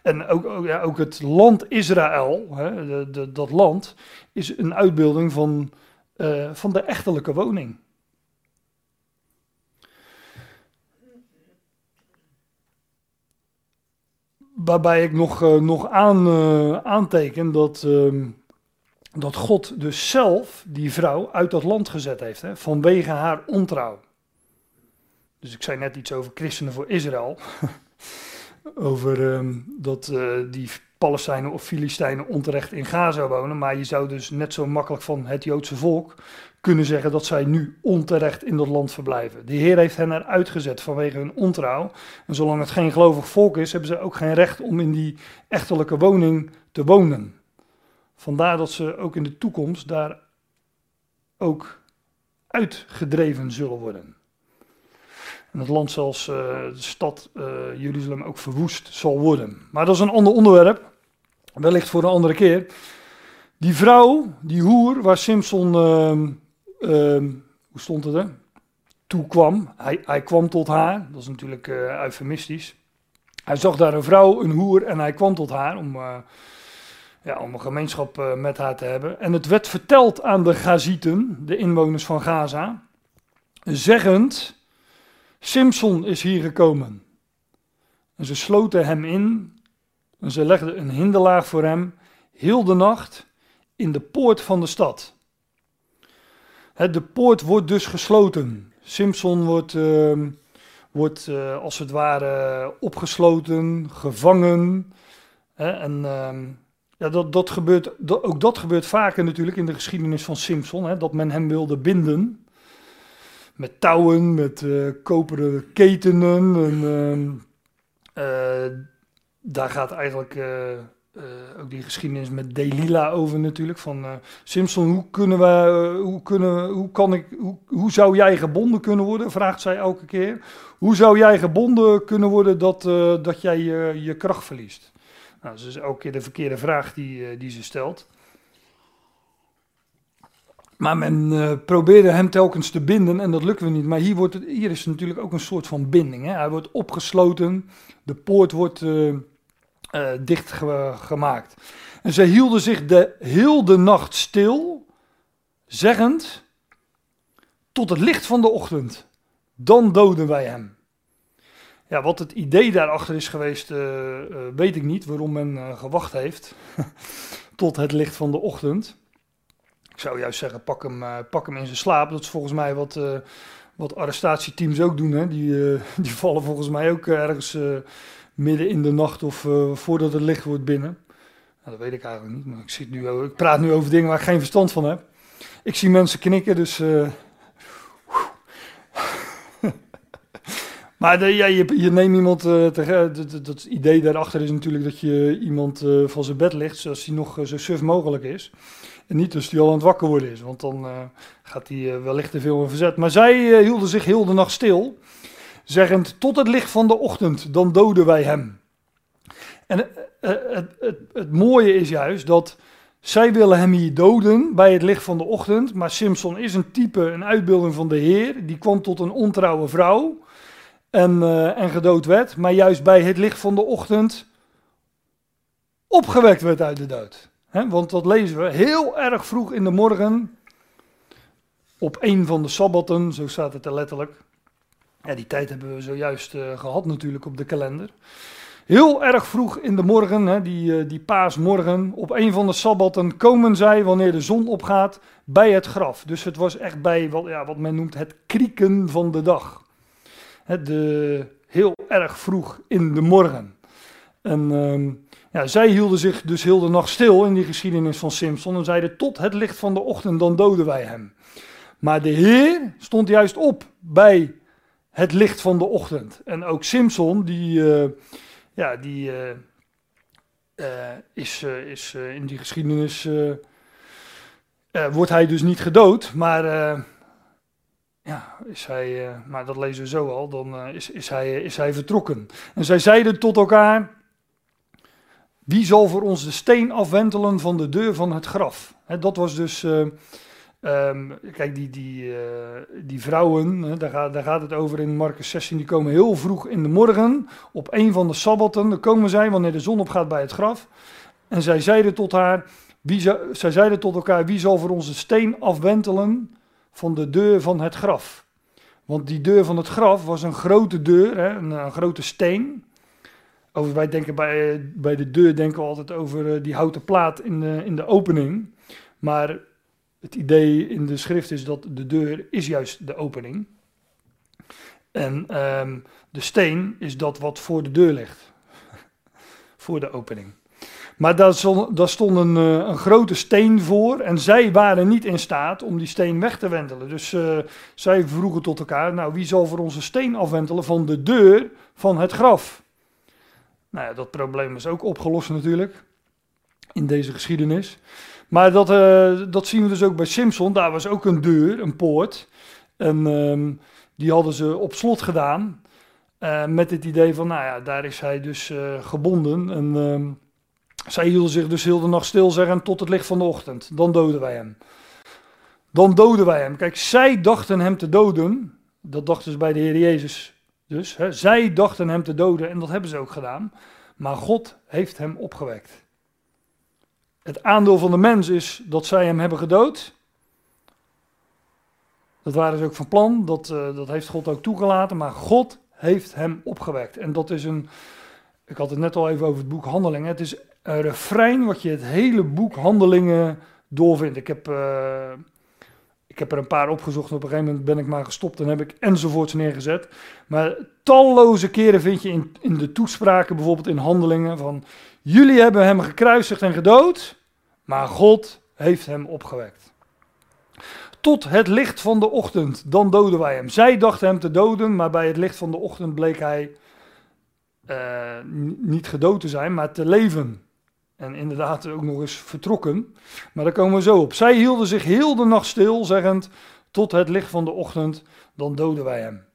S1: en ook, ook, ja, ook het land Israël, hè, de, de, dat land, is een uitbeelding van uh, van de echtelijke woning. Waarbij ik nog, uh, nog aan, uh, aanteken dat, ehm, dat God dus zelf die vrouw uit dat land gezet heeft, hè, vanwege haar ontrouw. Dus ik zei net iets over christenen voor Israël. over ehm, dat die Palestijnen of Filistijnen onterecht in Gaza wonen. Maar je zou dus net zo makkelijk van het Joodse volk kunnen zeggen dat zij nu onterecht in dat land verblijven. De Heer heeft hen eruit gezet vanwege hun ontrouw. En zolang het geen gelovig volk is, hebben ze ook geen recht om in die echtelijke woning te wonen. Vandaar dat ze ook in de toekomst daar ook uitgedreven zullen worden. Het land zelfs uh, de stad uh, Jeruzalem ook verwoest zal worden. Maar dat is een ander onderwerp, wellicht voor een andere keer. Die vrouw, die hoer, waar Simpson, uh, hoe stond het er? Toe kwam. Hij, hij kwam tot haar, dat is natuurlijk uh, eufemistisch. Hij zag daar een vrouw, een hoer, en hij kwam tot haar om ja, om een gemeenschap met haar te hebben. En het werd verteld aan de Gazieten, de inwoners van Gaza, zeggend, Simson is hier gekomen. En ze sloten hem in en ze legden een hinderlaag voor hem heel de nacht in de poort van de stad. de poort wordt dus gesloten. Simson wordt, uh, wordt uh, als het ware opgesloten, gevangen. en ehm, ja, dat, dat gebeurt, ook dat gebeurt vaker natuurlijk in de geschiedenis van Simpson. Hè, dat men hem wilde binden. Met touwen, met uh, koperen ketenen. En, uh, daar gaat eigenlijk uh, ook die geschiedenis met Delila over natuurlijk. Van Simpson, hoe, kunnen we, hoe, kunnen, hoe, kan ik, hoe, hoe zou jij gebonden kunnen worden? Vraagt zij elke keer. Hoe zou jij gebonden kunnen worden dat, dat jij je, kracht verliest? Nou, dat is dus elke keer de verkeerde vraag die, die ze stelt. Maar men uh, probeerde hem telkens te binden en dat lukte niet. Maar hier, wordt het, hier is natuurlijk ook een soort van binding. Hè? Hij wordt opgesloten, de poort wordt uh, dicht gemaakt. En zij hielden zich de heel de nacht stil, zeggend, tot het licht van de ochtend. Dan doden wij hem. Ja, wat het idee daarachter is geweest, uh, uh, weet ik niet. Waarom men uh, gewacht heeft tot het licht van de ochtend. Ik zou juist zeggen, pak hem, pak hem in zijn slaap. Dat is volgens mij wat, wat arrestatieteams ook doen. Hè? Die, die vallen volgens mij ook ergens midden in de nacht of voordat het licht wordt binnen. Nou, dat weet ik eigenlijk niet, maar ik, zit nu, ik praat nu over dingen waar ik geen verstand van heb. Ik zie mensen knikken, dus Maar de, ja, je, je, neemt iemand, uh, dat idee daarachter is natuurlijk dat je iemand van zijn bed ligt, zoals hij nog zo suf mogelijk is. En niet als hij al aan het wakker worden is, want dan gaat hij wellicht te veel in verzet. Maar zij hielden zich heel de nacht stil, zeggend, tot het licht van de ochtend, dan doden wij hem. En het, het, het mooie is juist dat zij willen hem hier doden bij het licht van de ochtend, maar Simpson is een type, een uitbeelding van de Heer, die kwam tot een ontrouwe vrouw en, en gedood werd, maar juist bij het licht van de ochtend opgewekt werd uit de dood. Want dat lezen we heel erg vroeg in de morgen, op een van de sabbatten, zo staat het er letterlijk. Die tijd hebben we zojuist uh, gehad natuurlijk op de kalender. Heel erg vroeg in de morgen, uh, die paasmorgen, op een van de sabbatten komen zij, wanneer de zon opgaat, bij het graf. Dus het was echt bij wat, ja, wat men noemt het krieken van de dag de, heel erg vroeg in de morgen. En ehm, ja, zij hielden zich dus heel de nacht stil in die geschiedenis van Simpson en zeiden tot het licht van de ochtend, dan doden wij hem. Maar de Heer stond juist op bij het licht van de ochtend. En ook Simpson, die, uh, ja, die uh, uh, is, is in die geschiedenis, wordt hij dus niet gedood, maar ja, is hij, maar dat lezen we zo al, dan is, is, hij, is hij vertrokken. En zij zeiden tot elkaar, wie zal voor ons de steen afwentelen van de deur van het graf? Dat was dus, uh, um, kijk, die, die, die vrouwen, daar, gaat, daar gaat het over in Marcus 16, die komen heel vroeg in de morgen, op een van de sabbatten, dan komen zij wanneer de zon opgaat bij het graf. En zij zeiden tot haar, wie, zij zeiden tot elkaar, wie zal voor ons de steen afwentelen van de deur van het graf. Want die deur van het graf was een grote deur, een, grote steen. Over, wij denken bij, bij de deur denken we altijd over uh, die houten plaat in de, in de opening. Maar het idee in de schrift is dat de deur is juist de opening. En ehm, de steen is dat wat voor de deur ligt. voor de opening. Maar daar stond, stond een, eh, een, grote steen voor en zij waren niet in staat om die steen weg te wentelen. Dus zij vroegen tot elkaar, nou wie zal voor onze steen afwentelen van de deur van het graf? Nou dat probleem is ook opgelost natuurlijk in deze geschiedenis. Maar dat, uh, dat zien we dus ook bij Simpson. Daar was ook een deur, een poort. En um, die hadden ze op slot gedaan. Uh, met het idee van, nou ja, daar is hij dus uh, gebonden. En um, zij hielden zich dus heel de nacht stil, zeggen, tot het licht van de ochtend. Dan doden wij hem. Dan doden wij hem. Kijk, zij dachten hem te doden. Dat dachten ze bij de Heer Jezus dus. Hè. Zij dachten hem te doden en dat hebben ze ook gedaan. Maar God heeft hem opgewekt. Het aandeel van de mens is dat zij hem hebben gedood. Dat waren ze ook van plan, dat, uh, dat heeft God ook toegelaten, maar God heeft hem opgewekt. En dat is een, ik had het net al even over het boek Handelingen, het is een refrein wat je het hele boek Handelingen doorvindt. Ik heb, uh, ik heb er een paar opgezocht, op een gegeven moment ben ik maar gestopt en heb ik enzovoorts neergezet. Maar talloze keren vind je in, in de toespraken, bijvoorbeeld in Handelingen, van jullie hebben hem gekruisigd en gedood, maar God heeft hem opgewekt. Tot het licht van de ochtend, dan doden wij hem. Zij dachten hem te doden, maar bij het licht van de ochtend bleek hij uh, niet gedood te zijn, maar te leven. En inderdaad ook nog eens vertrokken. Maar daar komen we zo op. Zij hielden zich heel de nacht stil, zeggend: Tot het licht van de ochtend, dan doden wij hem.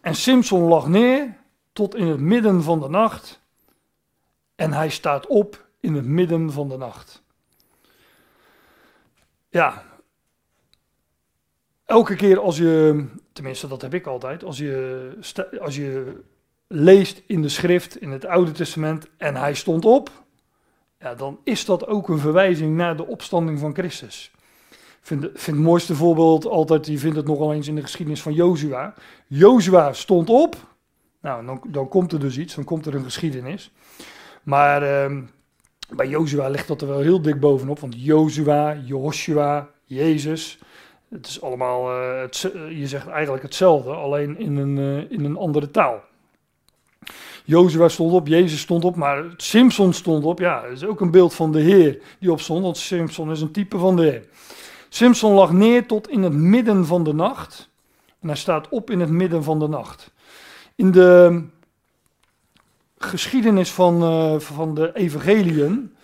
S1: En Simpson lag neer tot in het midden van de nacht. En hij staat op in het midden van de nacht. Ja, elke keer als je, tenminste dat heb ik altijd, als je, als je leest in de schrift, in het Oude Testament, en hij stond op, ja, dan is dat ook een verwijzing naar de opstanding van Christus. Ik vind, vind het mooiste voorbeeld altijd, je vindt het nogal eens in de geschiedenis van Jozua. Jozua stond op, nou dan, dan komt er dus iets, dan komt er een geschiedenis. Maar uh, bij Jozua ligt dat er wel heel dik bovenop, want Jozua, Joshua, Jezus, het is allemaal, het, je zegt eigenlijk hetzelfde, alleen in een, uh, in een andere taal. Jozua stond op, Jezus stond op, maar Simpson stond op. Ja, dat is ook een beeld van de Heer die opstond, want Simpson is een type van de Heer. Simpson lag neer tot in het midden van de nacht. En hij staat op in het midden van de nacht. In de geschiedenis van, uh, van de evangeliën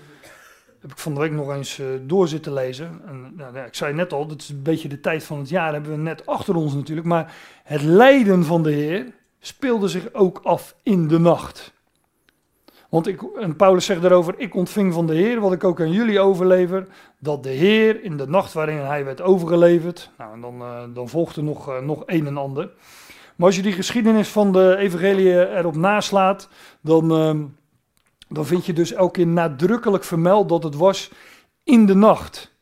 S1: heb ik van de week nog eens uh, door zitten lezen. En, nou, ik zei net al, dat is een beetje de tijd van het jaar, hebben we net achter ons natuurlijk. Maar het lijden van de Heer speelde zich ook af in de nacht. Want ik, en Paulus zegt daarover, ik ontving van de Heer, wat ik ook aan jullie overlever, dat de Heer in de nacht waarin hij werd overgeleverd, nou en dan, uh, dan volgde nog, uh, nog een en ander. Maar als je die geschiedenis van de evangelie erop naslaat, dan, uh, dan vind je dus elke keer nadrukkelijk vermeld dat het was in de nacht.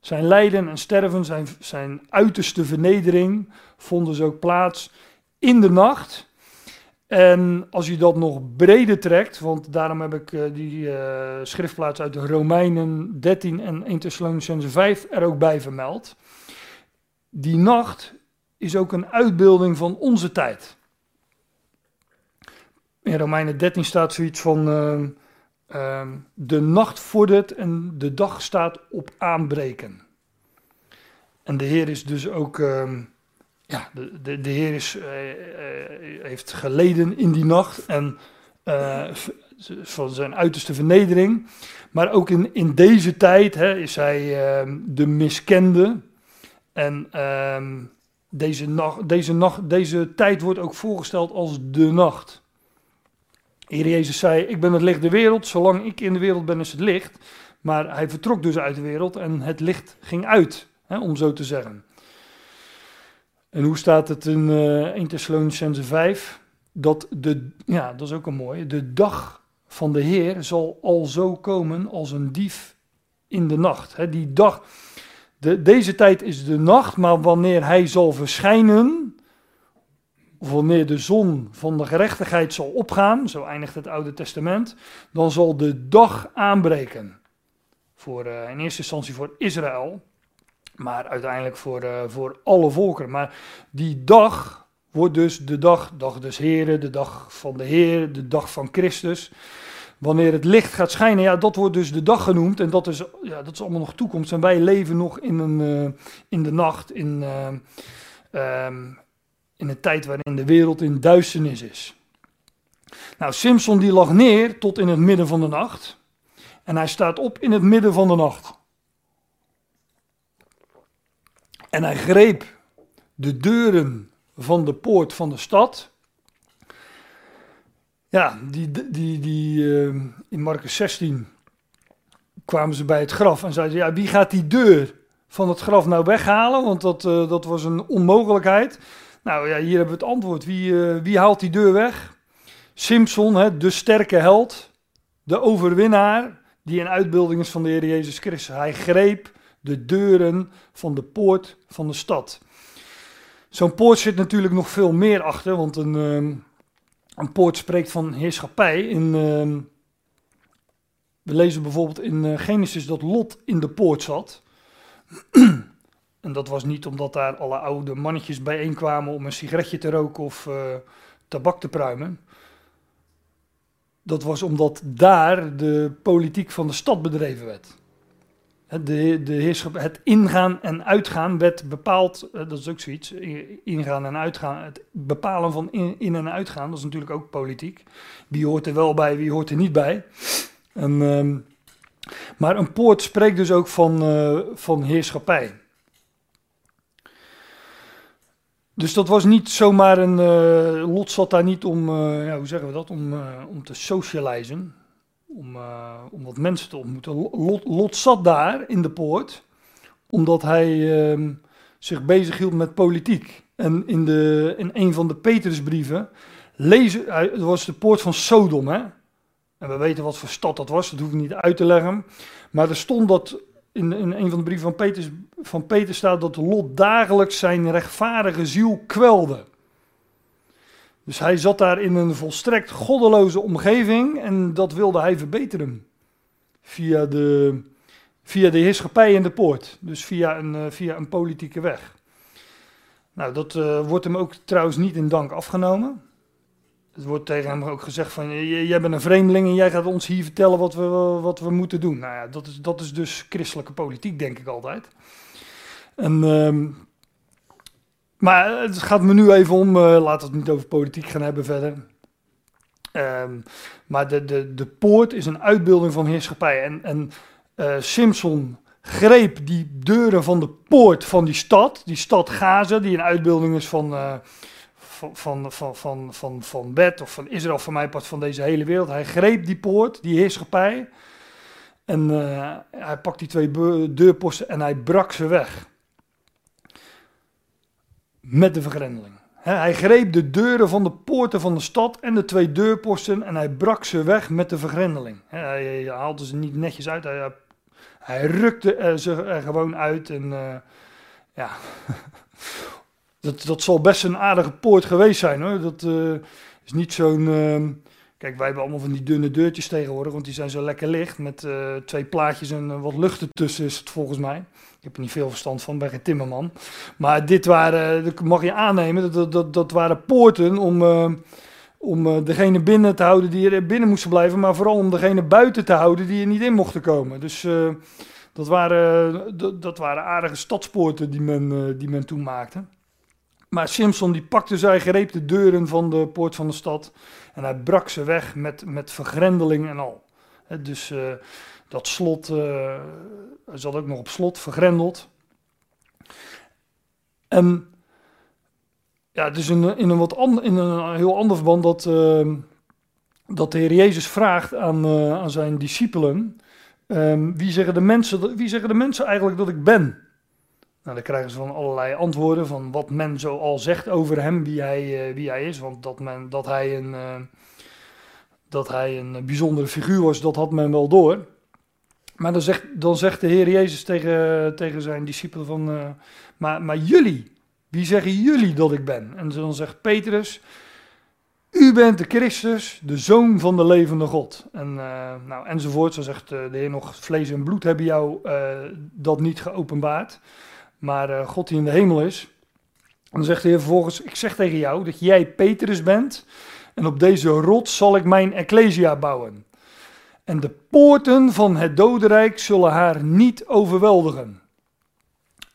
S1: Zijn lijden en sterven, zijn, zijn uiterste vernedering vonden ze ook plaats in de nacht. En als je dat nog breder trekt, want daarom heb ik uh, die uh, schriftplaats uit de Romeinen 13 en 1 Thessalonicense 5 er ook bij vermeld. Die nacht is ook een uitbeelding van onze tijd. In Romeinen 13 staat zoiets van: uh, uh, De nacht vordert en de dag staat op aanbreken. En de Heer is dus ook ehm, ja, de, de, Heer is, uh, uh, heeft geleden in die nacht en uh, van zijn uiterste vernedering. Maar ook in, in deze tijd hè, is hij ehm, de miskende. En ehm, deze, nacht, deze, nacht, deze tijd wordt ook voorgesteld als de nacht. Heer Jezus zei, ik ben het licht der wereld, zolang ik in de wereld ben is het licht. Maar hij vertrok dus uit de wereld en het licht ging uit, hè, om zo te zeggen. En hoe staat het in uh, 1 Thessalonicense 5? Dat de, ja, dat is ook een mooie. De dag van de Heer zal al zo komen als een dief in de nacht. Die dag, de, deze tijd is de nacht, maar wanneer hij zal verschijnen, of wanneer de zon van de gerechtigheid zal opgaan, zo eindigt het Oude Testament, dan zal de dag aanbreken voor in eerste instantie voor Israël, maar uiteindelijk voor, voor alle volkeren. Maar die dag wordt dus de dag, dag des Heren, de dag van de Heer, de dag van Christus. Wanneer het licht gaat schijnen, ja, dat wordt dus de dag genoemd. En dat is, ja, dat is allemaal nog toekomst. En wij leven nog in, een, in de nacht, in, ehm, in een tijd waarin de wereld in duisternis is. Nou, Simpson die lag neer tot in het midden van de nacht. En hij staat op in het midden van de nacht. En hij greep de deuren van de poort van de stad. Ja, die, die, die, uh, in Marcus 16 kwamen ze bij het graf en zeiden: Ja, wie gaat die deur van het graf nou weghalen? Want dat, uh, dat was een onmogelijkheid. Nou ja, hier hebben we het antwoord. Wie, uh, wie haalt die deur weg? Simpson, hè, de sterke held, de overwinnaar, die een uitbeelding is van de Heer Jezus Christus. Hij greep de deuren van de poort van de stad. Zo'n poort zit natuurlijk nog veel meer achter, want een, ehm, een poort spreekt van heerschappij. In, ehm, we lezen bijvoorbeeld in uh, Genesis dat Lot in de poort zat. en dat was niet omdat daar alle oude mannetjes bijeenkwamen om een sigaretje te roken of uh, tabak te pruimen. Dat was omdat daar de politiek van de stad bedreven werd. De, de heerschap, het ingaan en uitgaan werd bepaald, eh, dat is ook zoiets, ingaan en uitgaan, het bepalen van in, en uitgaan, dat is natuurlijk ook politiek. Wie hoort er wel bij, wie hoort er niet bij. En, um, maar een poort spreekt dus ook van, uh, van heerschappij. Dus dat was niet zomaar een. Uh, Lot zat daar niet om. Ja, hoe zeggen we dat? Om, om te socializen om, uh, om wat mensen te ontmoeten. Lot, Lot, zat daar in de poort, omdat hij uh, zich bezighield met politiek. En in, de, in een van de Petrusbrieven lezen, het was de poort van Sodom, hè? En we weten wat voor stad dat was, dat hoef ik niet uit te leggen. Maar er stond dat in, in een van de brieven van Petrus, van Peter staat dat Lot dagelijks zijn rechtvaardige ziel kwelde. Dus hij zat daar in een volstrekt goddeloze omgeving en dat wilde hij verbeteren. Via de, via de heerschappij in de poort. Dus via een, uh, via een politieke weg. Nou, dat uh, wordt hem ook trouwens niet in dank afgenomen. Het wordt tegen hem ook gezegd van, jij bent een vreemdeling en jij gaat ons hier vertellen wat we, wat we moeten doen. Nou ja, dat is, dat is dus christelijke politiek, denk ik altijd. En uh, maar het gaat me nu even om, uh, laten we het niet over politiek gaan hebben verder. Um, maar de, de, de poort is een uitbeelding van heerschappij. En, en uh, Simpson greep die deuren van de poort van die stad, die stad Gaza, die een uitbeelding is van, uh, van, van, van, van, van, van Bet of van Israël, van mij part van deze hele wereld. Hij greep die poort, die heerschappij. En hij pakt die twee deurposten en hij brak ze weg met de vergrendeling. hij greep de deuren van de poorten van de stad en de twee deurposten en hij brak ze weg met de vergrendeling. hij, haalde ze niet netjes uit, hij, rukte ze er gewoon uit. En uh, ja, dat, dat zal best een aardige poort geweest zijn hoor. Dat uh, is niet zo'n. Uh, kijk, wij hebben allemaal van die dunne deurtjes tegenwoordig, want die zijn zo lekker licht. Met twee plaatjes en wat lucht ertussen is het volgens mij. Ik heb er niet veel verstand van, ben geen timmerman. Maar dit waren, dat mag je aannemen, dat, dat, dat waren poorten om, uh, om uh, degene binnen te houden die er binnen moesten blijven. Maar vooral om degene buiten te houden die er niet in mochten komen. Dus uh, dat, waren, dat, waren aardige stadspoorten die men, die men toen maakte. Maar Simpson die pakte zij, greep de deuren van de poort van de stad. En hij brak ze weg met, met vergrendeling en al. He, dus dat slot uh, zat ook nog op slot, vergrendeld. En ja, is in, in, een, wat in een heel ander verband dat, uh, dat de Heer Jezus vraagt aan, uh, aan zijn discipelen: um, wie, zeggen de mensen, wie zeggen de mensen eigenlijk dat ik ben? Nou, dan krijgen ze van allerlei antwoorden van wat men zo al zegt over hem, wie hij, wie hij is. Want dat, men, dat, hij een, dat hij een bijzondere figuur was, dat had men wel door. Maar dan zegt, dan zegt de Heer Jezus tegen, tegen zijn discipelen van, uh, maar, maar jullie, wie zeggen jullie dat ik ben? En dan zegt Petrus, U bent de Christus, de Zoon van de levende God. En, uh, nou, enzovoort, zo zegt de Heer nog, vlees en bloed hebben jou dat niet geopenbaard. Maar God die in de hemel is. Dan zegt de Heer vervolgens, ik zeg tegen jou dat jij Petrus bent. En op deze rots zal ik mijn ecclesia bouwen. En de poorten van het dodenrijk zullen haar niet overweldigen.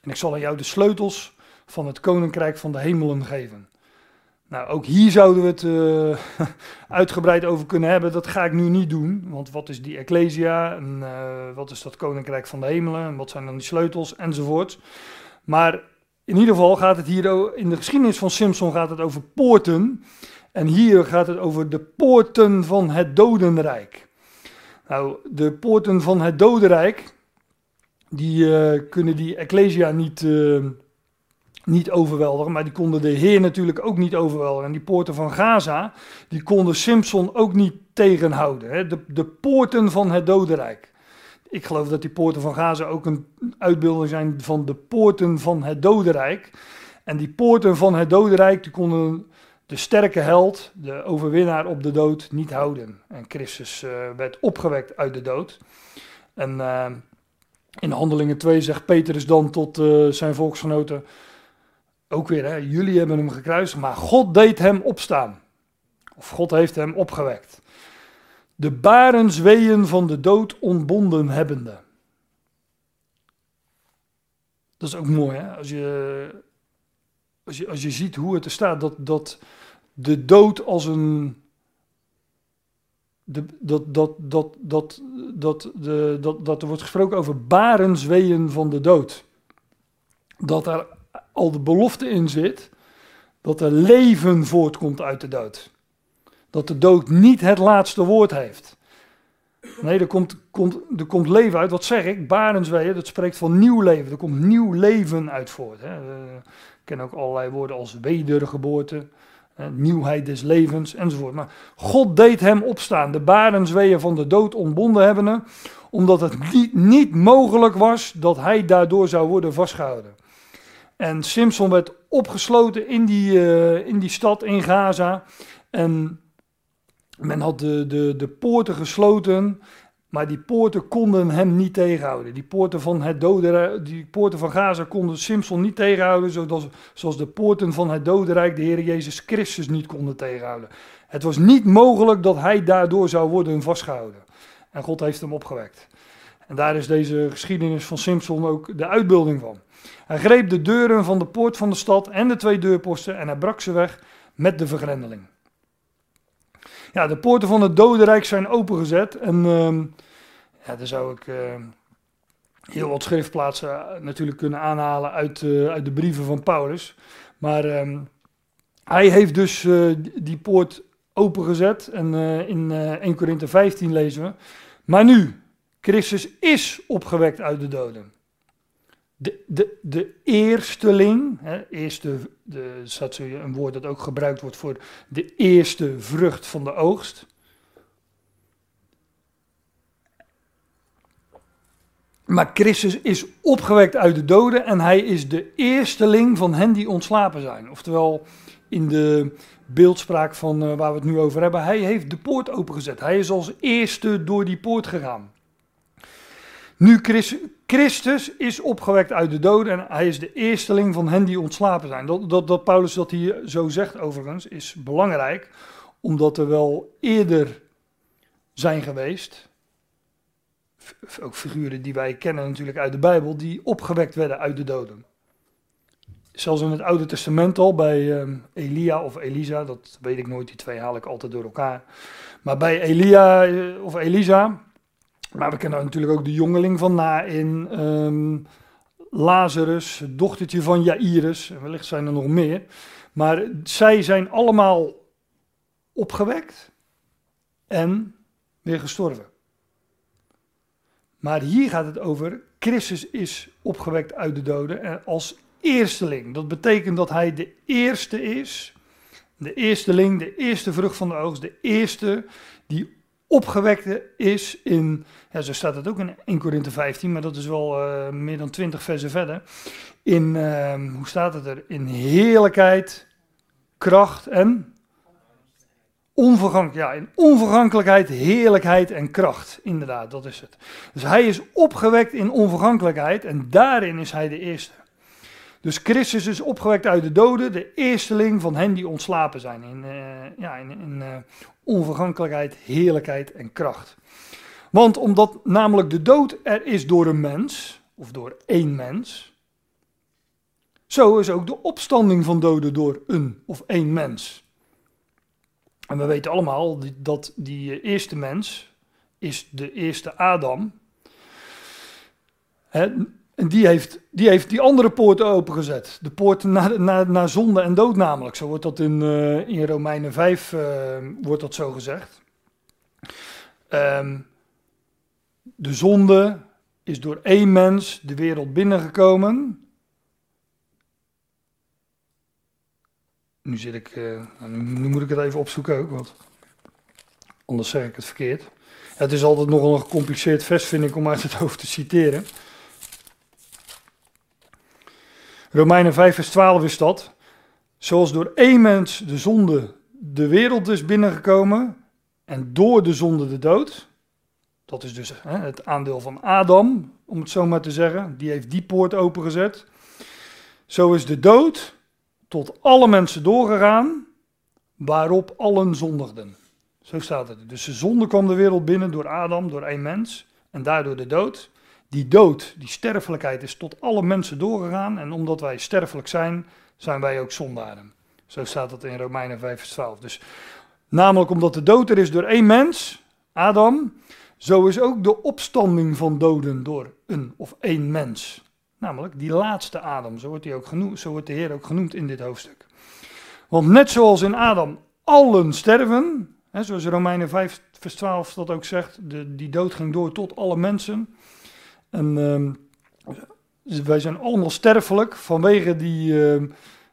S1: En ik zal aan jou de sleutels van het koninkrijk van de hemelen geven. Nou, ook hier zouden we het uh, uitgebreid over kunnen hebben. Dat ga ik nu niet doen. Want wat is die Ecclesia? En uh, wat is dat Koninkrijk van de Hemelen? En wat zijn dan die sleutels? Enzovoort. Maar in ieder geval gaat het hier in de geschiedenis van Simpson gaat het over poorten. En hier gaat het over de poorten van het dodenrijk. Nou, de poorten van het dodenrijk, die uh, kunnen die Ecclesia niet niet overweldigen, maar die konden de Heer natuurlijk ook niet overweldigen. En die poorten van Gaza, die konden Simpson ook niet tegenhouden. Hè? De, de poorten van het dodenrijk. Ik geloof dat die poorten van Gaza ook een uitbeelding zijn van de poorten van het dodenrijk. En die poorten van het dodenrijk, die konden de sterke held, de overwinnaar op de dood, niet houden. En Christus uh, werd opgewekt uit de dood. En uh, in Handelingen 2 zegt Petrus dan tot uh, zijn volksgenoten ook weer, hè, jullie hebben hem gekruist, maar God deed hem opstaan. Of God heeft hem opgewekt. De barensweeën van de dood ontbonden hebbende. Dat is ook mooi, hè? Als je, als je, als je ziet hoe het er staat, dat, dat de dood als een. De, dat, dat, dat, dat, dat, de, dat, dat er wordt gesproken over barensweeën van de dood. Dat er al de belofte in zit dat er leven voortkomt uit de dood. Dat de dood niet het laatste woord heeft. Nee, er komt, komt, er komt leven uit. Wat zeg ik? Barensweeën, dat spreekt van nieuw leven. Er komt nieuw leven uit voort. Hè. We kennen ook allerlei woorden als wedergeboorte, nieuwheid des levens enzovoort. Maar God deed hem opstaan, de barensweeën van de dood ontbonden hebbende, omdat het niet, niet mogelijk was dat hij daardoor zou worden vastgehouden. En Simpson werd opgesloten in die, uh, in die stad in Gaza. En men had de, de, de poorten gesloten, maar die poorten konden hem niet tegenhouden. Die poorten van, het dodenrijk, die poorten van Gaza konden Simpson niet tegenhouden, zoals, zoals de poorten van het dodenrijk de Heer Jezus Christus niet konden tegenhouden. Het was niet mogelijk dat hij daardoor zou worden vastgehouden. En God heeft hem opgewekt. En daar is deze geschiedenis van Simpson ook de uitbeelding van. Hij greep de deuren van de poort van de stad en de twee deurposten en hij brak ze weg met de vergrendeling. Ja, de poorten van het dodenrijk zijn opengezet en uh, ja, daar zou ik uh, heel wat schriftplaatsen natuurlijk kunnen aanhalen uit, uh, uit de brieven van Paulus. Maar uh, hij heeft dus uh, die poort opengezet en in 1 Korinthe 15 lezen we. Maar nu, Christus is opgewekt uit de doden de, de, de eersteling, hè, eerste, de, een woord dat ook gebruikt wordt voor de eerste vrucht van de oogst. Maar Christus is opgewekt uit de doden en hij is de eersteling van hen die ontslapen zijn. Oftewel, in de beeldspraak van uh, waar we het nu over hebben, hij heeft de poort opengezet. Hij is als eerste door die poort gegaan. Nu Christus is opgewekt uit de doden en hij is de eersteling van hen die ontslapen zijn. Dat, dat, dat Paulus dat hier zo zegt overigens is belangrijk, omdat er wel eerder zijn geweest, ook figuren die wij kennen natuurlijk uit de Bijbel, die opgewekt werden uit de doden. Zelfs in het Oude Testament al, bij um, Elia of Elisa, dat weet ik nooit, die twee haal ik altijd door elkaar. Maar bij Elia eh, of Elisa, maar we kennen natuurlijk ook de jongeling van Nain, um, Lazarus, het dochtertje van Jairus, en wellicht zijn er nog meer. Maar zij zijn allemaal opgewekt en weer gestorven. Maar hier gaat het over, Christus is opgewekt uit de doden als eersteling. Dat betekent dat hij de eerste is, de eersteling, de eerste vrucht van de oogst, de eerste die opgewekte is in, zo staat het ook in 1 Korinthe 15, maar dat is wel uh, meer dan 20 versen verder. In, uh, hoe staat het er? In heerlijkheid, kracht en onvergankelijk, ja, in onvergankelijkheid, heerlijkheid en kracht. Inderdaad, dat is het. Dus hij is opgewekt in onvergankelijkheid en daarin is hij de eerste. Dus Christus is opgewekt uit de doden, de eersteling van hen die ontslapen zijn in, uh, ja, in, in uh, onvergankelijkheid, heerlijkheid en kracht. Want omdat namelijk de dood er is door een mens, of door één mens, zo is ook de opstanding van doden door een of één mens. En we weten allemaal dat die eerste mens is de eerste Adam. En die heeft, die heeft die andere poorten opengezet. De poort naar, naar, naar zonde en dood namelijk. Zo wordt dat in, uh, in Romeinen 5 uh, eh, wordt dat zo gezegd. Um, de zonde is door één mens de wereld binnengekomen. Nu zit ik, nu, moet ik het even opzoeken ook, want anders zeg ik het verkeerd. Het is altijd nogal een gecompliceerd vers, vind ik, om uit het hoofd te citeren. Romeinen 5, vers 12 is dat. Zoals door één mens de zonde de wereld is binnengekomen en door de zonde de dood. Dat is dus hè, het aandeel van Adam, om het zo maar te zeggen. Die heeft die poort opengezet. Zo is de dood tot alle mensen doorgegaan, waarop allen zondigden. Zo staat het. Dus de zonde kwam de wereld binnen door Adam, door één mens, en daardoor de dood. Die dood, die sterfelijkheid is tot alle mensen doorgegaan. En omdat wij sterfelijk zijn, zijn wij ook zondaren. Zo staat het in Romeinen 5 vers 12. Dus namelijk omdat de dood er is door één mens, Adam, zo is ook de opstanding van doden door een of één mens. Namelijk die laatste Adam, zo wordt, hij ook genoemd, zo wordt de Heer ook genoemd in dit hoofdstuk. Want net zoals in Adam allen sterven, hè, zoals Romeinen 5 vers 12 dat ook zegt, de, die dood ging door tot alle mensen. En uh, wij zijn allemaal sterfelijk vanwege die, uh,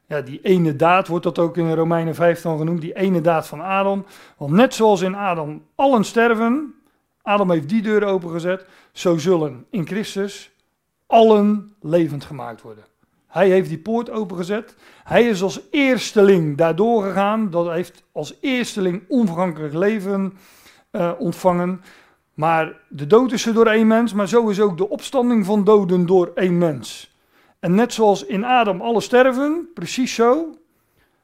S1: ja, die ene daad, wordt dat ook in Romeinen 5 dan genoemd, die ene daad van Adam. Want net zoals in Adam allen sterven, Adam heeft die deur opengezet, zo zullen in Christus allen levend gemaakt worden. Hij heeft die poort opengezet. Hij is als eersteling daardoor gegaan. Dat heeft als eersteling onvergankelijk leven uh, ontvangen. Maar de dood is er door één mens, maar zo is ook de opstanding van doden door één mens. En net zoals in Adam alle sterven, precies zo,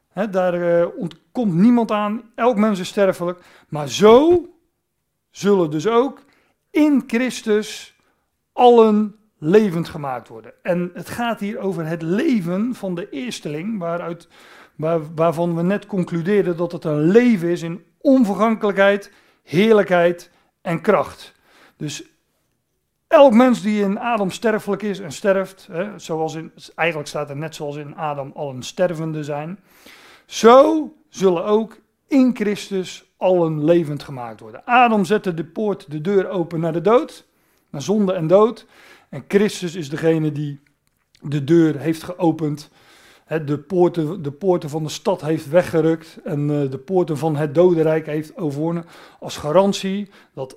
S1: hè, daar uh, ontkomt niemand aan, elk mens is sterfelijk, maar zo zullen dus ook in Christus allen levend gemaakt worden. En het gaat hier over het leven van de eersteling, waaruit, waar, waarvan we net concludeerden dat het een leven is in onvergankelijkheid, heerlijkheid en kracht. Dus elk mens die in Adam sterfelijk is en sterft, hè, zoals in, eigenlijk staat er net zoals in Adam al een stervende zijn, zo zullen ook in Christus allen levend gemaakt worden. Adam zette de poort, de deur open naar de dood, naar zonde en dood. En Christus is degene die de deur heeft geopend, de, poorten, de poorten van de stad heeft weggerukt en eh, de poorten van het dodenrijk heeft overwonnen. Als garantie dat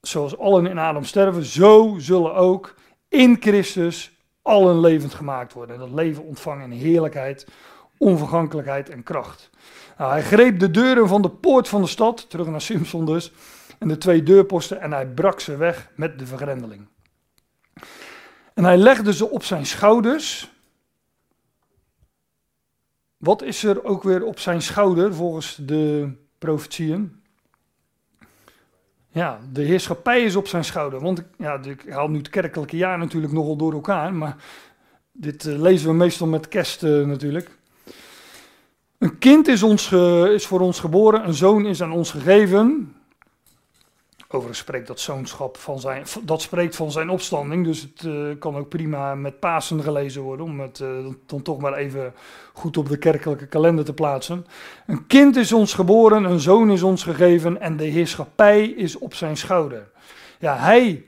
S1: zoals allen in Adam sterven, zo zullen ook in Christus allen levend gemaakt worden. En dat leven ontvangen in heerlijkheid, onvergankelijkheid en kracht. Nou, hij greep de deuren van de poort van de stad, terug naar Simpson dus, en de twee deurposten en hij brak ze weg met de vergrendeling. En hij legde ze op zijn schouders. Wat is er ook weer op zijn schouder volgens de profetieën? Ja, de heerschappij is op zijn schouder. Want ja, ik haal nu het kerkelijke jaar natuurlijk nogal door elkaar, maar dit uh, lezen we meestal met kerst uh, natuurlijk. Een kind is, ons is voor ons geboren, een zoon is aan ons gegeven. Overigens spreekt dat zoonschap van zijn, dat spreekt van zijn opstanding, dus het uh, kan ook prima met Pasen gelezen worden, om het uh, dan toch maar even goed op de kerkelijke kalender te plaatsen. Een kind is ons geboren, een zoon is ons gegeven en de heerschappij is op zijn schouder. Ja, hij,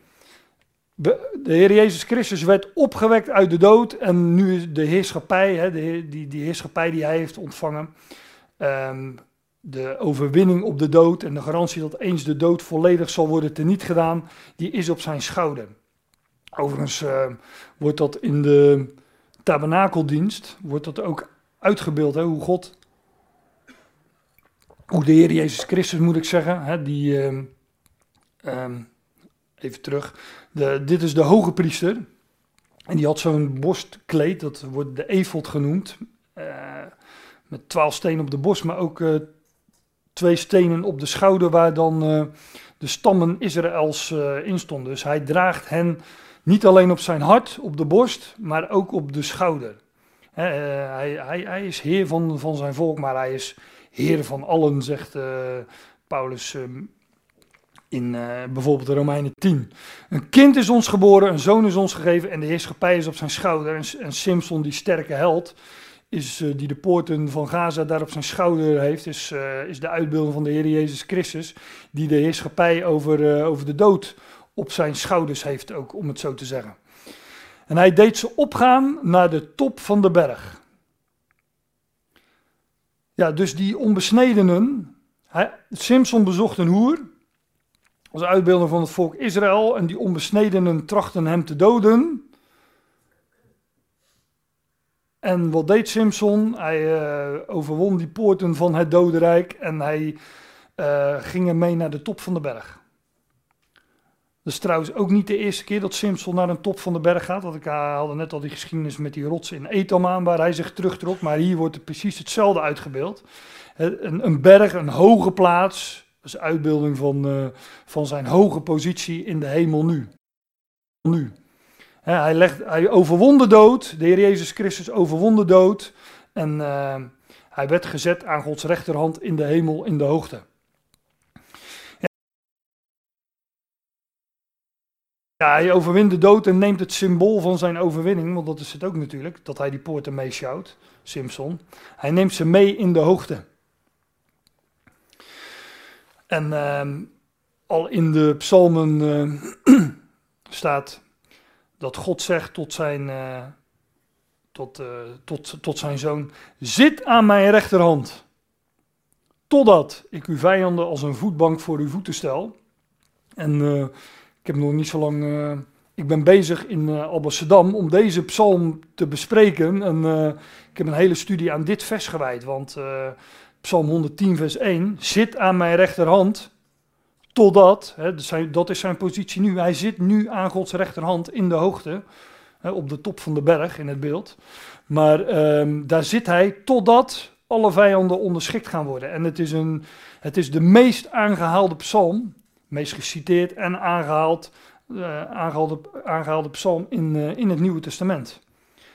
S1: de Heer Jezus Christus werd opgewekt uit de dood en nu is de heerschappij, hè, de, die, die heerschappij die hij heeft ontvangen, um, de overwinning op de dood en de garantie dat eens de dood volledig zal worden teniet gedaan, die is op zijn schouder. Overigens uh, wordt dat in de tabernakeldienst, wordt dat ook uitgebeeld, hè, hoe God hoe de Heer Jezus Christus moet ik zeggen, hè, die, ehm, ehm, even terug, de, dit is de hoge priester. En die had zo'n borstkleed, dat wordt de efot genoemd, uh, met twaalf stenen op de borst, maar ook uh, twee stenen op de schouder waar dan uh, de stammen Israëls in stonden. Dus hij draagt hen niet alleen op zijn hart, op de borst, maar ook op de schouder. hij, hij, hij is heer van, van zijn volk, maar hij is Heer van allen, zegt Paulus um, in bijvoorbeeld de Romeinen 10. Een kind is ons geboren, een zoon is ons gegeven en de heerschappij is op zijn schouder. En, en Simpson, die sterke held, is, uh, die de poorten van Gaza daar op zijn schouder heeft, is, is de uitbeelding van de Heer Jezus Christus, die de heerschappij over, over de dood op zijn schouders heeft, ook om het zo te zeggen. En hij deed ze opgaan naar de top van de berg. Ja, dus die onbesnedenen. Hij, Simpson bezocht een hoer. Als uitbeelder van het volk Israël. En die onbesnedenen trachten hem te doden. En wat deed Simpson? Hij uh, overwon die poorten van het dodenrijk. En hij uh, ging ermee naar de top van de berg. Dat is trouwens ook niet de eerste keer dat Simpson naar een top van de berg gaat. Dat ik uh, hadden net al die geschiedenis met die rots in Etam aan, waar hij zich terugtrok. Maar hier wordt er precies hetzelfde uitgebeeld. Een, een berg, een hoge plaats. Dat is uitbeelding van, van zijn hoge positie in de hemel nu. nu. Hij, legt, hij overwon de dood. De Heer Jezus Christus overwon de dood. En uh, hij werd gezet aan Gods rechterhand in de hemel in de hoogte. Ja, hij overwint de dood en neemt het symbool van zijn overwinning, want dat is het ook natuurlijk, dat hij die poorten meeschouwt, Simpson. Hij neemt ze mee in de hoogte. En uh, al in de psalmen uh, staat dat God zegt tot zijn, uh, tot, uh, tot, tot zijn zoon, zit aan mijn rechterhand, totdat ik uw vijanden als een voetbank voor uw voeten stel. En ik heb nog niet zo lang. Ik ben bezig in Alblasserdam om deze psalm te bespreken. En ik heb een hele studie aan dit vers gewijd. Want Psalm 110, vers 1 zit aan mijn rechterhand. Totdat, hè, dat is zijn positie nu. Hij zit nu aan Gods rechterhand in de hoogte. Hè, op de top van de berg in het beeld. Maar um, daar zit hij totdat alle vijanden onderschikt gaan worden. En het is, een, het is de meest aangehaalde psalm meest geciteerd en aangehaald, uh, aangehaalde, aangehaalde psalm in, uh, in het Nieuwe Testament.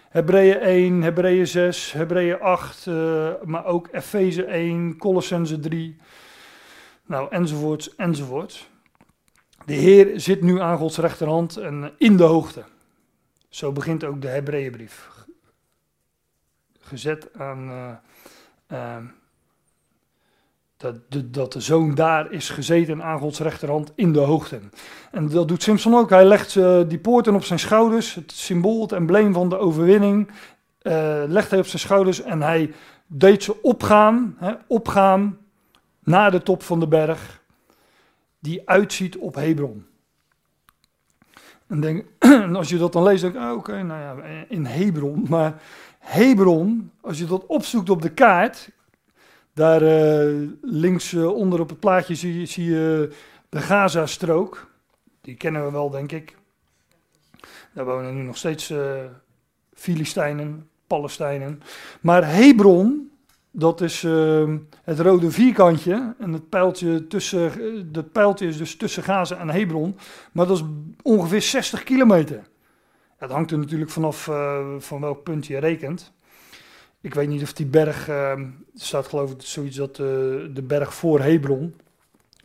S1: Hebreeën 1, Hebreeën 6, Hebreeën 8, uh, maar ook Efeze 1, Colossense 3, nou, enzovoorts, enzovoorts. De Heer zit nu aan Gods rechterhand en in de hoogte. Zo begint ook de Hebreeënbrief. Gezet aan dat de, dat de zoon daar is gezeten aan Gods rechterhand in de hoogte. En dat doet Simpson ook. Hij legt uh, die poorten op zijn schouders, het symbool, het embleem van de overwinning, legt hij op zijn schouders en hij deed ze opgaan, hè, opgaan naar de top van de berg, die uitziet op Hebron. En denk, als je dat dan leest, denk ik, oh, oké, nou ja, in Hebron. Maar Hebron, als je dat opzoekt op de kaart, daar uh, links uh, onder op het plaatje zie, zie je de Gaza-strook. Die kennen we wel, denk ik. Daar wonen nu nog steeds uh, Filistijnen, Palestijnen. Maar Hebron, dat is het rode vierkantje. En het pijltje, tussen, dat pijltje is dus tussen Gaza en Hebron. Maar dat is ongeveer 60 kilometer. Het hangt er natuurlijk vanaf van welk punt je rekent. Ik weet niet of die berg, uh, staat geloof ik zoiets dat uh, de berg voor Hebron.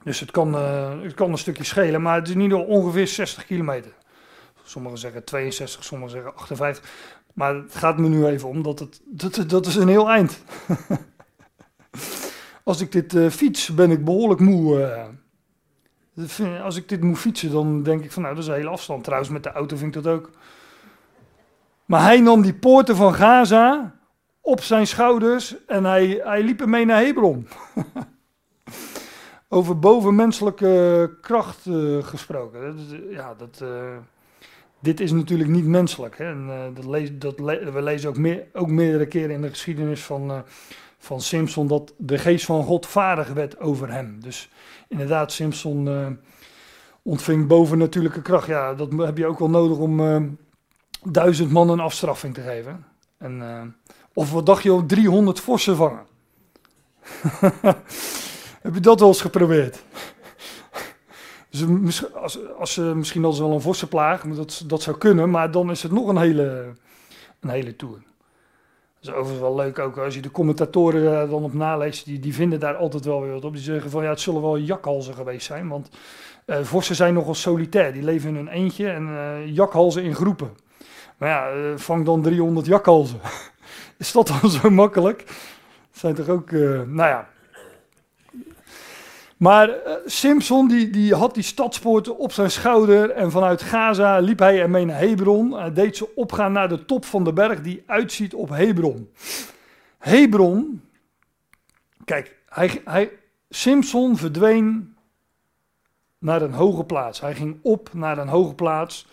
S1: Dus het kan, het kan een stukje schelen, maar het is niet ongeveer 60 kilometer. Sommigen zeggen 62, sommigen zeggen 58. Maar het gaat me nu even om dat het, dat, dat is een heel eind. Als ik dit uh, fiets, ben ik behoorlijk moe. als ik dit moet fietsen, dan denk ik van nou, dat is een hele afstand. Trouwens, met de auto vind ik dat ook. Maar hij nam die poorten van Gaza op zijn schouders en hij, hij liep ermee naar Hebron. Over bovenmenselijke kracht uh, gesproken. ja, dat, dit is natuurlijk niet menselijk. Hè? En, uh, dat lees, dat we lezen ook, meer, ook meerdere keren in de geschiedenis van, van Simpson dat de geest van God vaardig werd over hem. Dus inderdaad, Simpson uh, ontving bovennatuurlijke kracht. Ja, dat heb je ook wel nodig om uh, duizend man een afstraffing te geven. En, uh, of wat dacht je om 300 vossen vangen? heb je dat wel eens geprobeerd? Dus als, als, misschien al wel een vossenplaag, dat, dat zou kunnen, maar dan is het nog een hele, een hele tour. Dat is overigens wel leuk ook als je de commentatoren dan op naleest, die, die vinden daar altijd wel weer wat op. Die zeggen van ja, het zullen wel jakhalzen geweest zijn, want uh, vossen zijn nogal solitair. Die leven in hun eentje en uh, jakhalzen in groepen. Maar ja, vang dan 300 jakhalzen. is dat dan zo makkelijk? Dat zijn toch ook, nou ja, maar uh, Simpson die, die had die stadspoorten op zijn schouder en vanuit Gaza liep hij ermee naar Hebron. Hij deed ze opgaan naar de top van de berg die uitziet op Hebron. Hebron, kijk, hij, hij, Simpson verdween naar een hoge plaats. Hij ging op naar een hoge plaats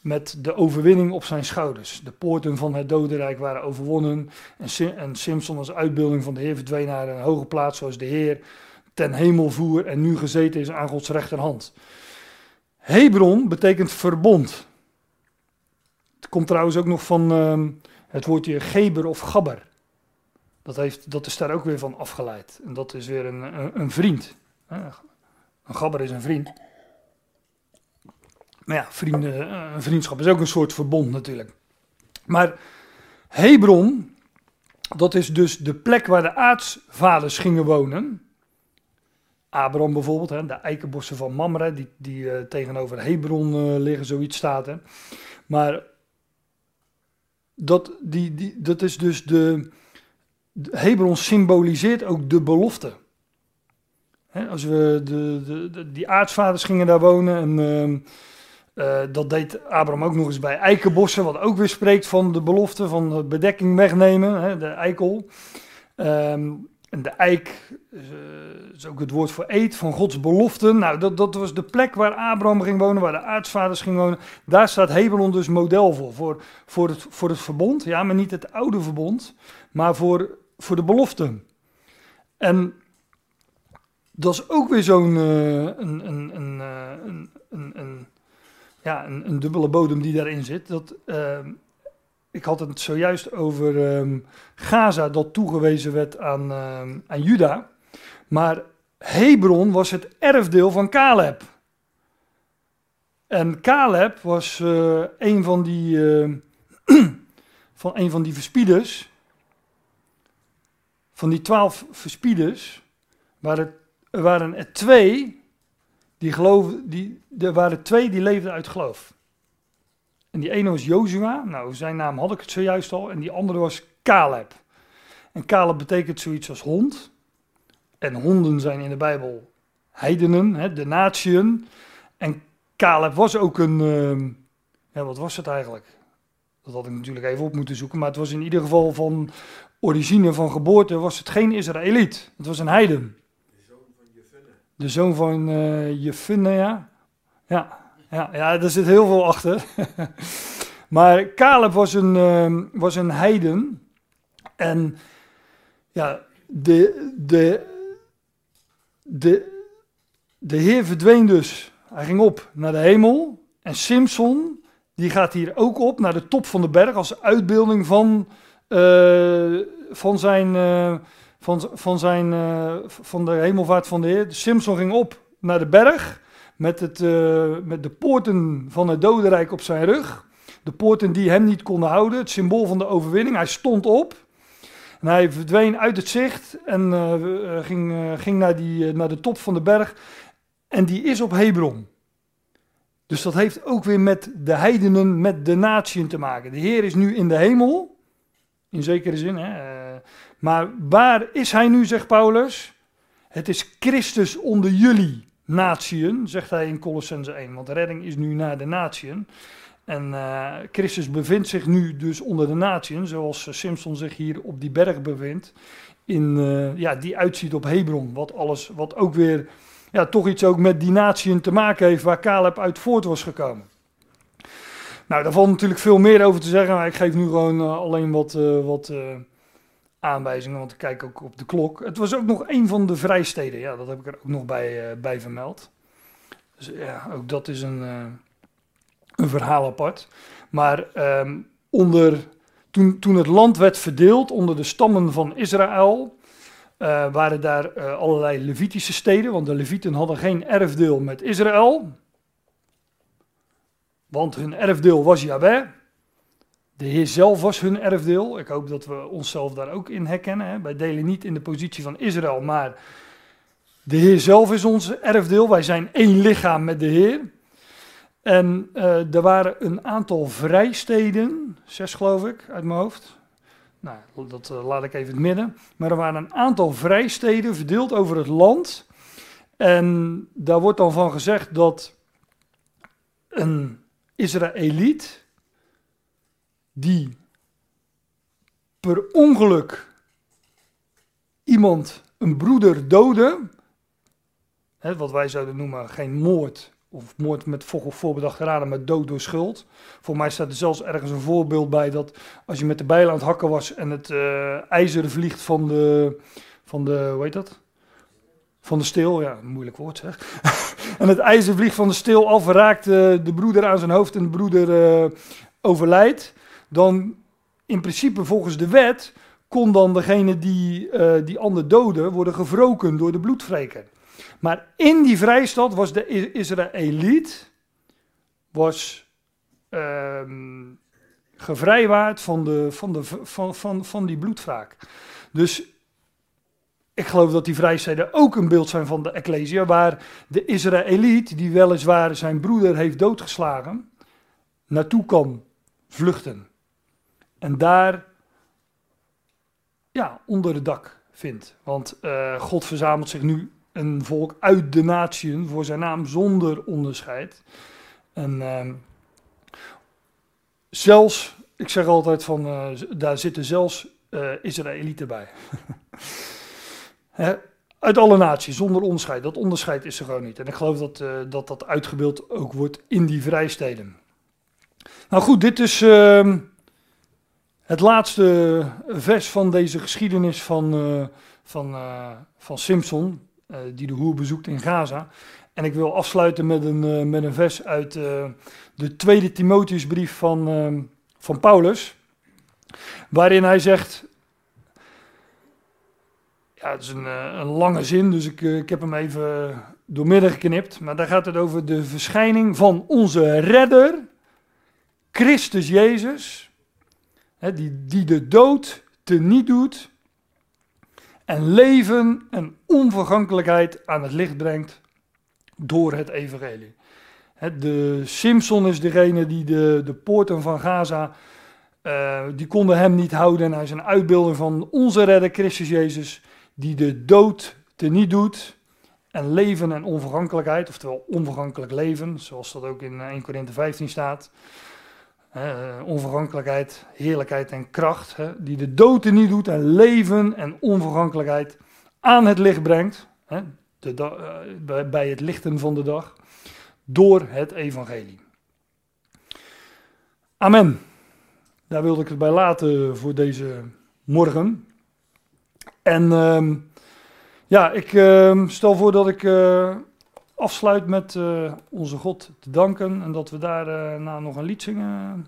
S1: met de overwinning op zijn schouders. De poorten van het dodenrijk waren overwonnen en, en Simpson als uitbeelding van de Heer verdween naar een hoge plaats zoals de Heer ten hemel voer en nu gezeten is aan Gods rechterhand. Hebron betekent verbond. Het komt trouwens ook nog van uh, het woordje geber of gabber. Dat, heeft, dat is daar ook weer van afgeleid. En dat is weer een, een, vriend. Een gabber is een vriend. Maar ja, vrienden, eh, een vriendschap is ook een soort verbond natuurlijk. Maar Hebron, dat is dus de plek waar de aartsvaders gingen wonen. Abraham bijvoorbeeld, hè, de eikenbossen van Mamre, die, die uh, tegenover Hebron uh, liggen, zoiets staat. Hè. Maar dat, die, die, dat is dus de, de Hebron symboliseert ook de belofte. Hè, als we de, de, die aartsvaders gingen daar wonen en uh, dat deed Abraham ook nog eens bij eikenbossen, wat ook weer spreekt van de belofte van de bedekking wegnemen, hè, de eikel. Um, en de eik uh, is ook het woord voor eet, van Gods beloften. Nou, dat, dat was de plek waar Abraham ging wonen, waar de aartsvaders gingen wonen. Daar staat Hebron dus model voor, voor, voor, het, voor het verbond. Ja, maar niet het oude verbond, maar voor, voor de beloften. En dat is ook weer zo'n uh, een, een, een, een, een, ja, een, dubbele bodem die daarin zit. Dat... ik had het zojuist over um, Gaza dat toegewezen werd aan, um, aan Juda. Maar Hebron was het erfdeel van Caleb. En Caleb was uh, een van die, uh, van een van die verspieders. Van die twaalf verspieders waren, waren er twee die geloofden, die, er waren twee die leefden uit geloof. En die ene was Jozua, nou zijn naam had ik het zojuist al, en die andere was Caleb. En Caleb betekent zoiets als hond. En honden zijn in de Bijbel heidenen, hè, de natieën. En Caleb was ook een, uh, ja, wat was het eigenlijk? Dat had ik natuurlijk even op moeten zoeken, maar het was in ieder geval van origine, van geboorte, was het geen Israëliet. Het was een heiden. De zoon van Jefunne. De zoon van uh, Jefunne, ja. Ja, ja, ja, er zit heel veel achter. maar Caleb was een, uh, was een heiden. En ja, de, de, de, de Heer verdween dus. Hij ging op naar de hemel. En Simpson, die gaat hier ook op naar de top van de berg als uitbeelding van, uh, van zijn. Uh, van, van, zijn, uh, van de hemelvaart van de Heer. Simpson ging op naar de berg met, het, uh, met de poorten van het dodenrijk op zijn rug. De poorten die hem niet konden houden, het symbool van de overwinning. Hij stond op en hij verdween uit het zicht en uh, ging, uh, ging naar, die, naar de top van de berg. En die is op Hebron. Dus dat heeft ook weer met de heidenen, met de natieën te maken. De Heer is nu in de hemel, in zekere zin. Hè? Maar waar is hij nu, zegt Paulus? Het is Christus onder jullie natieën, zegt hij in Colossense 1. Want de redding is nu naar de natieën. En uh, Christus bevindt zich nu dus onder de natieën, zoals uh, Simpson zich hier op die berg bevindt. In, uh, ja, die uitziet op Hebron. Wat, alles, wat ook weer ja, toch iets ook met die natieën te maken heeft waar Caleb uit voort was gekomen. Nou, daar valt natuurlijk veel meer over te zeggen, maar ik geef nu gewoon alleen wat, wat, aanwijzingen, want ik kijk ook op de klok. Het was ook nog een van de vrijsteden, ja, dat heb ik er ook nog bij, uh, bij vermeld. Dus ja, ook dat is een, uh, een verhaal apart. Maar um, onder, toen, toen het land werd verdeeld onder de stammen van Israël, uh, waren daar allerlei Levitische steden, want de Levieten hadden geen erfdeel met Israël. Want hun erfdeel was Yahweh. De Heer zelf was hun erfdeel. Ik hoop dat we onszelf daar ook in herkennen. Hè. Wij delen niet in de positie van Israël, maar de Heer zelf is ons erfdeel. Wij zijn één lichaam met de Heer. En uh, er waren een aantal vrijsteden, zes geloof ik, uit mijn hoofd. Nou, dat uh, laat ik even het midden. Maar er waren een aantal vrijsteden verdeeld over het land. En daar wordt dan van gezegd dat een Israëliet die per ongeluk iemand, een broeder, doodde, hè, wat wij zouden noemen geen moord, of moord met voorbedachte raden, maar dood door schuld. Voor mij staat er zelfs ergens een voorbeeld bij dat als je met de bijl aan het hakken was en het uh, ijzer vliegt van de, van de, hoe heet dat? Van de steel, ja, een moeilijk woord zeg. en het ijzer vliegt van de steel af, raakt uh, de broeder aan zijn hoofd en de broeder uh, overlijdt dan in principe volgens de wet kon dan degene die uh, die ander doodde worden gewroken door de bloedvreker. Maar in die vrijstad was de Israëliet was uh, gevrijwaard van, de, van, de, van, van, van die bloedwraak. Dus ik geloof dat die vrijsteden ook een beeld zijn van de Ecclesia, waar de Israëliet, die weliswaar zijn broeder heeft doodgeslagen, naartoe kan vluchten. En daar ja, onder het dak vindt. Want uh, God verzamelt zich nu een volk uit de natieën voor zijn naam zonder onderscheid. En uh, zelfs, ik zeg altijd van, uh, daar zitten zelfs uh, Israëlieten bij. uit alle naties, zonder onderscheid. Dat onderscheid is er gewoon niet. En ik geloof dat dat, dat uitgebeeld ook wordt in die vrijsteden. Nou goed, dit is ehm, het laatste vers van deze geschiedenis van, uh, van, uh, van Simpson, uh, die de hoer bezoekt in Gaza. En ik wil afsluiten met een, met een vers uit de tweede Timotheusbrief van, van Paulus, waarin hij zegt, ja, het is een, een lange zin, dus ik, ik heb hem even doormidden geknipt, maar daar gaat het over de verschijning van onze redder, Christus Jezus, die, die de dood teniet doet en leven en onvergankelijkheid aan het licht brengt door het evangelie. de Simpson is degene die de, de poorten van Gaza, uh, die konden hem niet houden. En hij is een uitbeelding van onze redder Christus Jezus, die de dood teniet doet en leven en onvergankelijkheid, oftewel onvergankelijk leven, zoals dat ook in 1 Korinthe 15 staat. Uh, onvergankelijkheid, heerlijkheid en kracht, die de dood niet doet en leven en onvergankelijkheid aan het licht brengt, de uh, bij het lichten van de dag, door het evangelie. Amen. Daar wilde ik het bij laten voor deze morgen. En uh, ja, ik ehm, stel voor dat ik eh, afsluit met uh, onze God te danken en dat we daarna uh, nog een lied zingen.